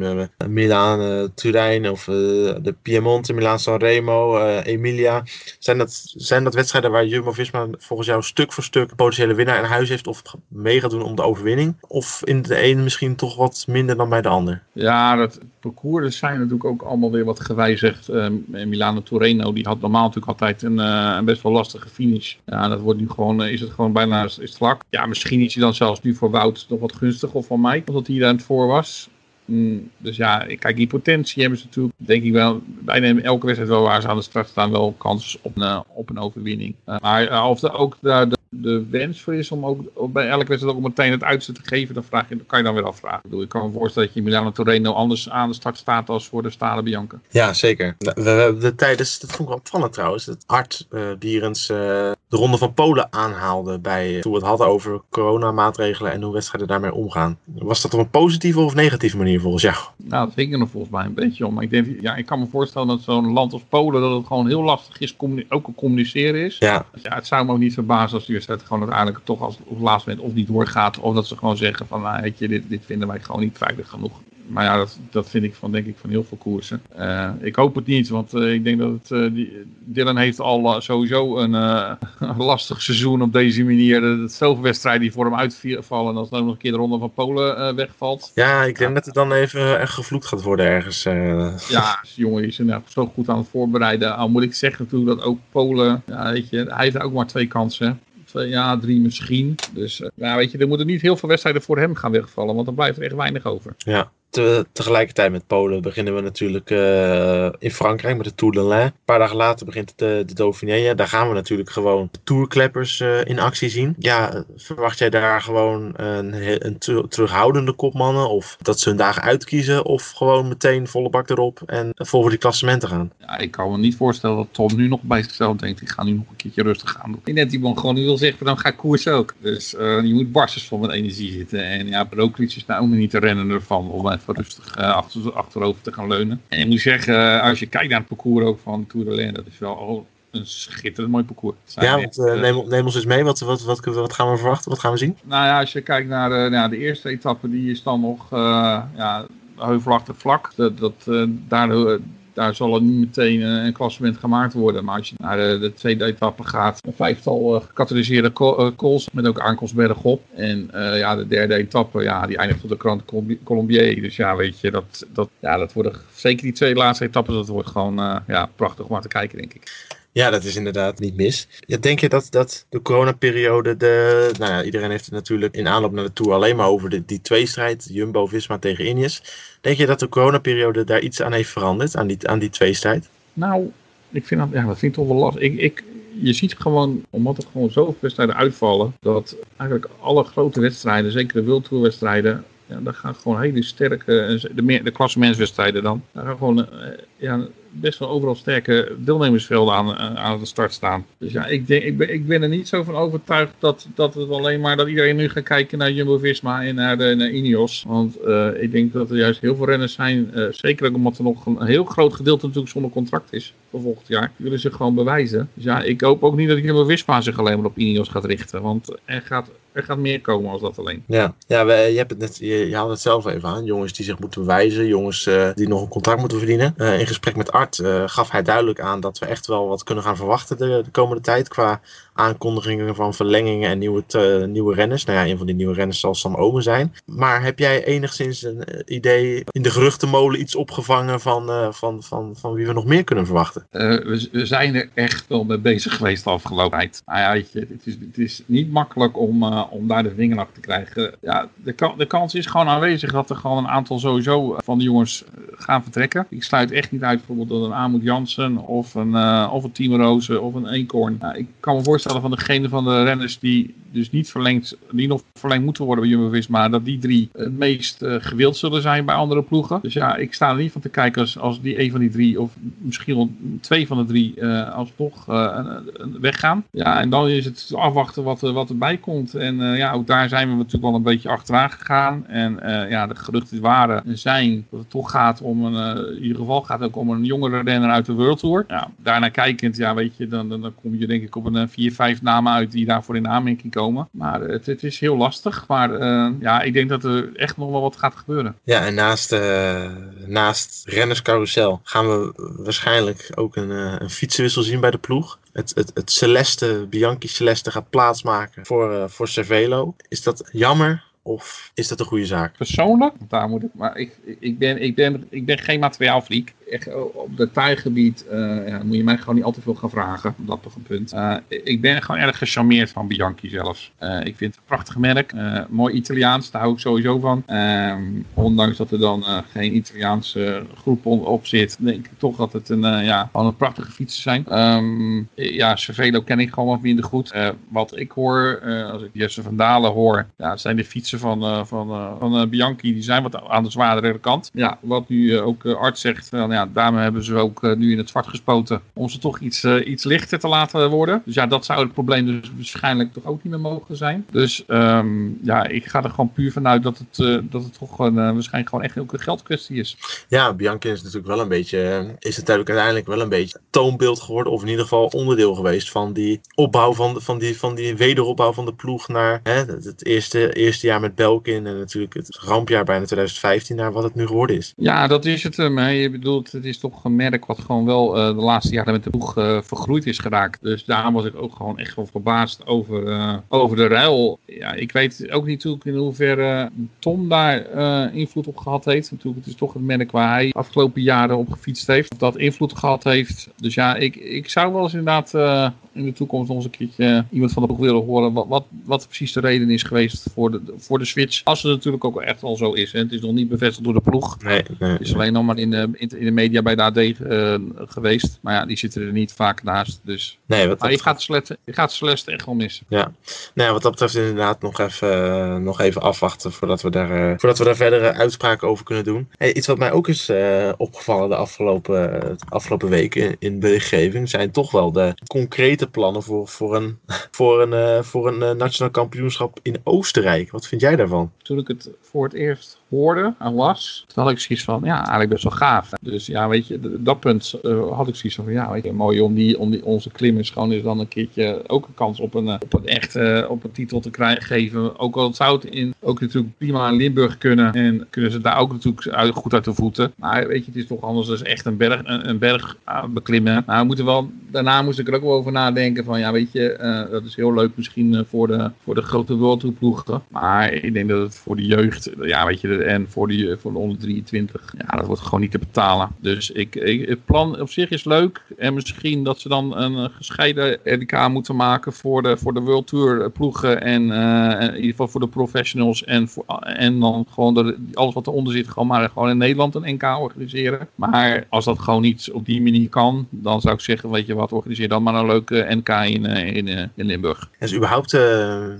Milaan, uh, Turijn of uh, de Piemonte, Milaan Sanremo, uh, Emilia. Zijn dat, zijn dat wedstrijden waar Jumbo-Visma volgens jou stuk voor stuk potentiële winnaar in huis heeft of mee gaat doen om de overwinning? Of in de ene misschien toch wat minder dan bij de ander? Ja, dat parcours zijn natuurlijk ook allemaal weer wat gewijzigd. Milano Torino, die had normaal natuurlijk altijd een, een, best wel lastige finish. Ja, dat wordt nu gewoon, is het gewoon bijna is het vlak. Ja, misschien is hij dan zelfs nu voor Wout nog wat gunstig of van Mike, omdat hij daar het voor was. Mm, dus ja, kijk, die potentie hebben ze natuurlijk, denk ik wel, bijna elke wedstrijd wel waar ze aan de start staan, wel kans op een, eh, op een overwinning. Uh, maar uh, of er ook daar de, de, wens voor is om ook bij elke wedstrijd ook meteen het uiterste te geven, dan, vraag je, dan kan je dan weer afvragen. Ik, bedoel, ik kan me voorstellen dat je Milano Torino anders aan de start staat als voor de Stalen Bianca. Ja, zeker. We, hebben de tijdens, dat vond ik wel opvallend trouwens, dat Art Bierens de Ronde van Polen aanhaalde bij, toen we het hadden over coronamaatregelen en hoe wedstrijden daarmee omgaan. Was dat op een positieve of negatieve manier? volgens jou? Nou, dat ging er volgens mij een beetje om. Maar ik, denk, ja, ik kan me voorstellen dat zo'n land als Polen, dat het gewoon heel lastig is, ook al communiceren is. Ja. Ja, het zou me ook niet verbazen als de wedstrijd gewoon uiteindelijk toch als op het laatste moment of niet doorgaat. Of dat ze gewoon zeggen van, nou, weet je, dit, dit vinden wij gewoon niet veilig genoeg maar ja, dat, dat vind ik van, denk ik, van heel veel koersen. Uh, ik hoop het niet, want uh, ik denk dat het, uh, die, Dylan heeft al sowieso een, een, lastig seizoen op deze manier. Dat zoveel wedstrijden die voor hem uitvallen. En als dan nog een keer de ronde van Polen wegvalt. Ja, ik denk dat het dan even echt gevloekt gaat worden ergens. Ja, jongen is zo goed aan het voorbereiden. Al moet ik zeggen natuurlijk dat ook Polen, ja, weet je, hij heeft ook maar twee kansen ja, drie misschien. Dus ja, weet je, er moeten niet heel veel wedstrijden voor hem gaan wegvallen, want dan blijft er echt weinig over. Ja, te, tegelijkertijd met Polen beginnen we natuurlijk uh, in Frankrijk met de Tour de Lens. Een paar dagen later begint de, de Dauphiné. Daar gaan we natuurlijk gewoon tourkleppers uh, in actie zien. Ja, verwacht jij daar gewoon een, een terughoudende kopmannen? Of dat ze hun dagen uitkiezen? Of gewoon meteen volle bak erop en voor die klassementen gaan? Ja, ik kan me niet voorstellen dat Tom nu nog bij zichzelf denkt. Ik ga nu nog een keertje rustig gaan doen. Net iemand gewoon nu wil zeggen, dan ga ik koers ook. Dus je moet barstens vol met energie zitten. En ja, Roglic is nou ook niet te rennen ervan. Even rustig uh, achter, achterover te gaan leunen. En ik moet zeggen, uh, als je kijkt naar het parcours ook van Tour de Lens, dat is wel al een schitterend mooi parcours. Ja, want, uh, neem, neem, ons eens mee. Wat, wat, wat, wat, gaan we verwachten? Wat gaan we zien? Nou ja, als je kijkt naar de, nou, de eerste etappe, die is dan nog ja, heuvelachtig vlak. Dat, dat, daar daar zal er niet meteen eh, een klassement gemaakt worden. Maar als je naar de, de tweede etappe gaat, een vijftal uh, gecatalyseerde calls met ook aankomst bergop. En ja, de derde etappe, ja, die eindigt op de krant Colombier. Dus ja, weet je, dat, dat, ja, dat worden zeker die twee laatste etappes, dat wordt gewoon ja, prachtig om aan te kijken, denk ik. Ja, dat is inderdaad niet mis. Denk je dat, dat de coronaperiode, de, nou ja, iedereen heeft het natuurlijk in aanloop naar de Tour alleen maar over de, die tweestrijd, Jumbo-Visma tegen Ineos. Denk je dat de coronaperiode daar iets aan heeft veranderd, aan die, aan die tweestrijd? Nou, ik vind dat, ja, dat vind ik toch wel lastig. Ik, ik, je ziet gewoon, omdat er gewoon zoveel wedstrijden uitvallen, dat eigenlijk alle grote wedstrijden, zeker de World Tour wedstrijden, ja, daar gaan gewoon hele sterke, de, de klassementswedstrijden dan, daar gaan gewoon uh, ja, best wel overal sterke deelnemersvelden aan, eh, aan de start staan. Dus ja, ik, denk, ik, ben, ik ben er niet zo van overtuigd dat, dat het alleen maar dat iedereen nu gaat kijken naar Jumbo-Visma en naar, de, naar Ineos. Want uh, ik denk dat er juist heel veel renners zijn, zeker omdat er nog een heel groot gedeelte natuurlijk zonder contract is voor volgend jaar. Willen zich gewoon bewijzen. Dus ja, ik hoop ook niet dat Jumbo-Visma zich alleen maar op Ineos gaat richten. Want er gaat, er gaat meer komen als dat alleen. Ja, ja we, je, hebt het net, je, je het zelf even aan. Jongens die zich moeten bewijzen, jongens uh, die nog een contract moeten verdienen. in gesprek met Art uh, gaf hij duidelijk aan dat we echt wel wat kunnen gaan verwachten de, de komende tijd qua aankondigingen van verlengingen en nieuwe, nieuwe renners. Nou ja, een van die nieuwe renners zal Sam Omen zijn. Maar heb jij enigszins een eh, idee in de geruchtenmolen iets opgevangen van, uh, van, van, van wie we nog meer kunnen verwachten? Uh, we, we, zijn er echt wel mee bezig geweest de afgelopen tijd. Nou ja, het, is, het is niet makkelijk om, om daar de vinger te krijgen. Ja, de, de kans is gewoon aanwezig dat er gewoon een aantal sowieso van de jongens gaan vertrekken. Ik sluit echt niet uit bijvoorbeeld dat een Amoed Jansen of een, of een Team Rozen of een Eenkorn. Ik kan me voorstellen van degene van de renners die dus niet verlengd, die nog verlengd moeten worden bij Jumbo-Visma, dat die drie het meest uh, gewild zullen zijn bij andere ploegen. Dus ja, ik sta er niet van te kijken als, als die een van die drie, of misschien wel twee van de drie, uh, alsnog uh, weggaan. Ja, en dan is het afwachten wat, wat erbij komt. En ja, ook daar zijn we natuurlijk wel een beetje achteraan gegaan. En ja, de geruchten waren en zijn dat het toch gaat om een, in ieder geval gaat het ook om een jongere renner uit de World Tour. Ja, daarna kijkend, ja, weet je, dan, dan, dan kom je denk ik op een vier, vijf namen uit die daarvoor in aanmerking komen. Maar het, het is heel lastig. Maar uh, ja, ik denk dat er echt nog wel wat gaat gebeuren. Ja, en naast, uh, naast rennerscarousel gaan we waarschijnlijk ook een, een fietsenwissel zien bij de ploeg. Het, het, het Celeste, Bianchi Celeste gaat plaatsmaken voor, voor Cervelo. Is dat jammer? Of is dat een goede zaak? Persoonlijk, daar moet ik, maar ik, ik, ben, ik, ben, ik ben geen materiaalfreak. Echt, op detailgebied uh, ja, moet je mij gewoon niet al te veel gaan vragen. Dat toch een punt. Uh, ik ben gewoon erg gecharmeerd van Bianchi zelfs. Ik vind het een prachtig merk. mooi Italiaans, daar hou ik sowieso van. Ehm, ondanks dat er dan geen Italiaanse groep op zit, denk ik toch dat het een, ja, een prachtige fietsen zijn. Um, ja, Cervelo ken ik gewoon wat minder goed. wat ik hoor, als ik Jesse van Dalen hoor, ja, zijn de fietsen van, van, van Bianchi, die zijn wat aan de zwaardere kant. Ja, wat nu ook arts zegt, van, ja, daarmee hebben ze ook nu in het zwart gespoten om ze toch iets, iets lichter te laten worden. Dus ja, dat zou het probleem dus waarschijnlijk toch ook niet meer mogen zijn. Dus um, ja, ik ga er gewoon puur vanuit dat het, dat het toch een, waarschijnlijk gewoon echt ook een geldkwestie is. Ja, Bianchi is natuurlijk wel een beetje, is het uiteindelijk wel een beetje toonbeeld geworden, of in ieder geval onderdeel geweest van die opbouw van, van, die, van die wederopbouw van de ploeg naar hè, het eerste, eerste jaar met Belkin en natuurlijk het rampjaar bijna 2015 naar wat het nu geworden is. Ja, dat is het. Maar je bedoelt, het is toch een merk wat gewoon wel uh, de laatste jaren met de ploeg uh, vergroeid is geraakt. Dus daar was ik ook gewoon echt wel verbaasd over, uh, over de ruil. Ja, ik weet ook niet in hoeverre Tom daar invloed op gehad heeft. Natuurlijk, het is toch een merk waar hij afgelopen jaren op gefietst heeft. Of dat invloed gehad heeft. Dus ja, ik, ik zou wel eens inderdaad in de toekomst nog eens een keertje iemand van de ploeg willen horen wat, wat, wat precies de reden is geweest voor de, voor de switch. Als het natuurlijk ook echt al zo is. Hè. Het is nog niet bevestigd door de ploeg. Nee, nee, het is alleen nog maar in de, in de media bij de AD uh, geweest. Maar ja, die zitten er niet vaak naast. Dus. Nee, wat maar je gaat, Celeste, je gaat Celeste echt wel missen. Ja, nou, wat dat betreft inderdaad nog even, uh, nog even afwachten voordat we daar, uh, voordat we daar verdere uitspraken over kunnen doen. Hey, iets wat mij ook is opgevallen de afgelopen, afgelopen weken in, in berichtgeving zijn toch wel de concrete plannen voor, voor een, voor een, voor een nationaal kampioenschap in Oostenrijk. Wat vind jij daarvan? Toen ik het voor het eerst hoorde en las, toen had ik zoiets van, ja, eigenlijk best wel gaaf. Dus ja, weet je, dat punt uh, had ik zoiets van, ja, weet je, mooi om, die, om die, onze klimmers gewoon eens dan een keertje ook een kans op een, op een echte, op een titel te krijgen, geven. Ook al zou het in, ook natuurlijk prima in Limburg kunnen en kunnen ze daar ook natuurlijk uit, goed uit de voeten. Maar weet je, het is toch anders dan echt een berg, een, berg beklimmen. Maar we moeten wel, daarna moest ik er ook wel over nadenken van, ja, weet je, dat is heel leuk misschien voor de, voor de grote World. Maar ik denk dat het voor de jeugd, ja, weet je, en voor, die, voor de onder 23, ja, dat wordt gewoon niet te betalen. Dus ik, het plan op zich is leuk. En misschien dat ze dan een gescheiden RDK moeten maken voor de, voor de World Tour ploegen. En uh, in ieder geval voor de professionals. En, voor, en dan gewoon de, alles wat eronder zit, gewoon maar gewoon in Nederland een NK organiseren. Maar als dat gewoon niet op die manier kan, dan zou ik zeggen, weet je wat, organiseer dan maar een leuke NK in, in, in Limburg. Er is überhaupt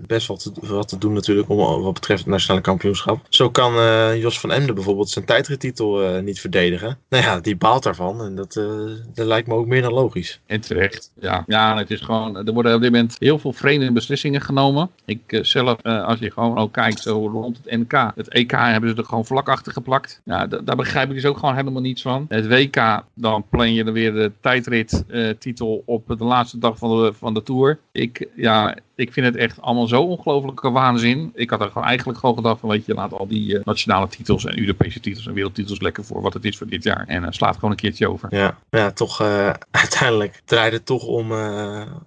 best wat te, wat te doen natuurlijk om, wat betreft het nationale kampioenschap. Zo kan Jos van Emden bijvoorbeeld zijn tijdrittitel uh, niet verdedigen. Nou ja, die baalt daarvan en dat, uh, dat lijkt me ook meer dan logisch. En terecht, ja. Ja, het is gewoon, er worden op dit moment heel veel vreemde beslissingen genomen. Ik zelf, als je gewoon ook kijkt zo rond het NK, het EK hebben ze er gewoon vlak achter geplakt. Ja, daar begrijp ik dus ook gewoon helemaal niets van. Het WK, dan plan je er weer de tijdrittitel op de laatste dag van de, van de Tour. Ik, ja, ik vind het echt allemaal zo ongelofelijke waanzin. Ik had er gewoon eigenlijk gewoon gedacht van, weet je, laat al die nationale titels en Europese titels en wereldtitels lekker voor wat het is voor dit jaar. En slaat gewoon een keertje over. Ja, ja toch uiteindelijk draait het toch om,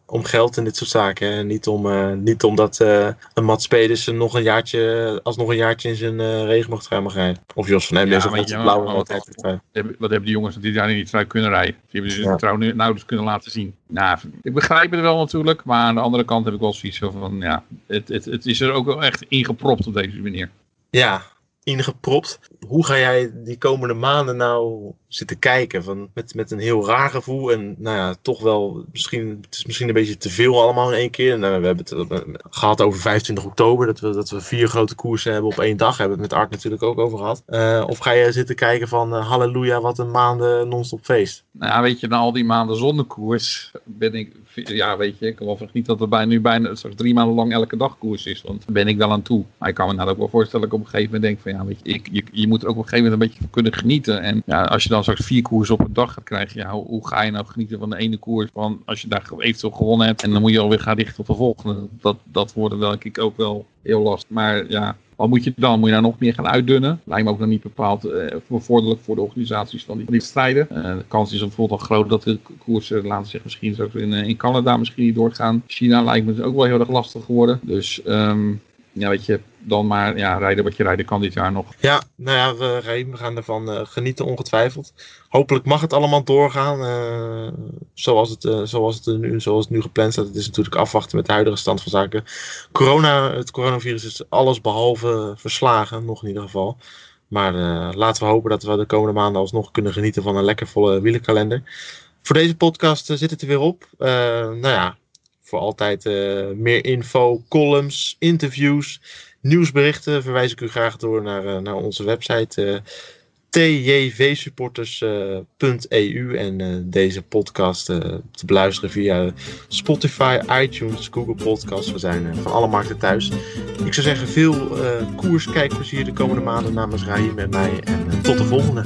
om geld in dit soort zaken. En niet, om, niet omdat een Mats Pedersen nog een jaartje, alsnog een jaartje in zijn regenboogtrui mag rijden. Of Jos van Emden ja, of blauwe wat, wat, wat, wat hebben die jongens dit jaar in die trui kunnen rijden? Die hebben ze ja. trouw nauwelijks kunnen laten zien. Nou, ik begrijp het wel natuurlijk, maar aan de andere kant heb ik wel zoiets van, ja, het, het, het is er ook wel echt ingepropt op deze manier. Ja, ingepropt. Hoe ga jij die komende maanden nou zitten kijken? Van, met, met een heel raar gevoel en nou ja, toch wel misschien, het is misschien een beetje te veel allemaal in één keer. Nou, we hebben het eh, gehad over 25 oktober, dat we, dat we vier grote koersen hebben op één dag. Hebben we het met Art natuurlijk ook over gehad. Uh, of ga je zitten kijken van halleluja, wat een maanden non-stop feest? Nou ja, weet je, na al die maanden zonder koers ben ik, ja weet je, ik geloof niet dat bij, nu bijna drie maanden lang elke dag koers is. Want daar ben ik wel aan toe. Maar ik kan me nou ook wel voorstellen dat ik op een gegeven moment denk van ja, weet je, ik, je, je moet er ook op een gegeven moment een beetje van kunnen genieten. En ja, als je dan straks vier koersen op een dag gaat krijgen, ja, hoe, hoe, ga je nou genieten van de ene koers? Van als je daar eventueel gewonnen hebt en dan moet je alweer gaan richten op de volgende. Dat, dat wordt denk ik ook wel heel lastig. Maar ja, wat moet je dan? Moet je daar nog meer gaan uitdunnen? Lijkt me ook nog niet bepaald uh, voor de organisaties van die, die strijden. Uh, de kans is bijvoorbeeld al groot dat de koersen, laten zeggen, misschien in, uh, in Canada misschien niet doorgaan. China lijkt me dus ook wel heel erg lastig geworden. Dus um, ja, weet je, dan maar ja, rijden wat je rijden kan dit jaar nog. Ja, nou ja, we, we gaan ervan uh, genieten ongetwijfeld. Hopelijk mag het allemaal doorgaan uh, zoals, het, zoals, het nu, zoals het nu gepland staat. Het is natuurlijk afwachten met de huidige stand van zaken. Corona, het coronavirus is alles behalve verslagen, nog in ieder geval. Maar laten we hopen dat we de komende maanden alsnog kunnen genieten van een lekker volle wielenkalender. Voor deze podcast zit het er weer op. nou ja, voor altijd uh, meer info, columns, interviews, nieuwsberichten verwijs ik u graag door naar, uh, naar onze website uh, tjvsupporters.eu en deze podcast te beluisteren via Spotify, iTunes, Google Podcasts. We zijn van alle markten thuis. Ik zou zeggen veel koers, kijkplezier de komende maanden namens Rahim en mij en tot de volgende.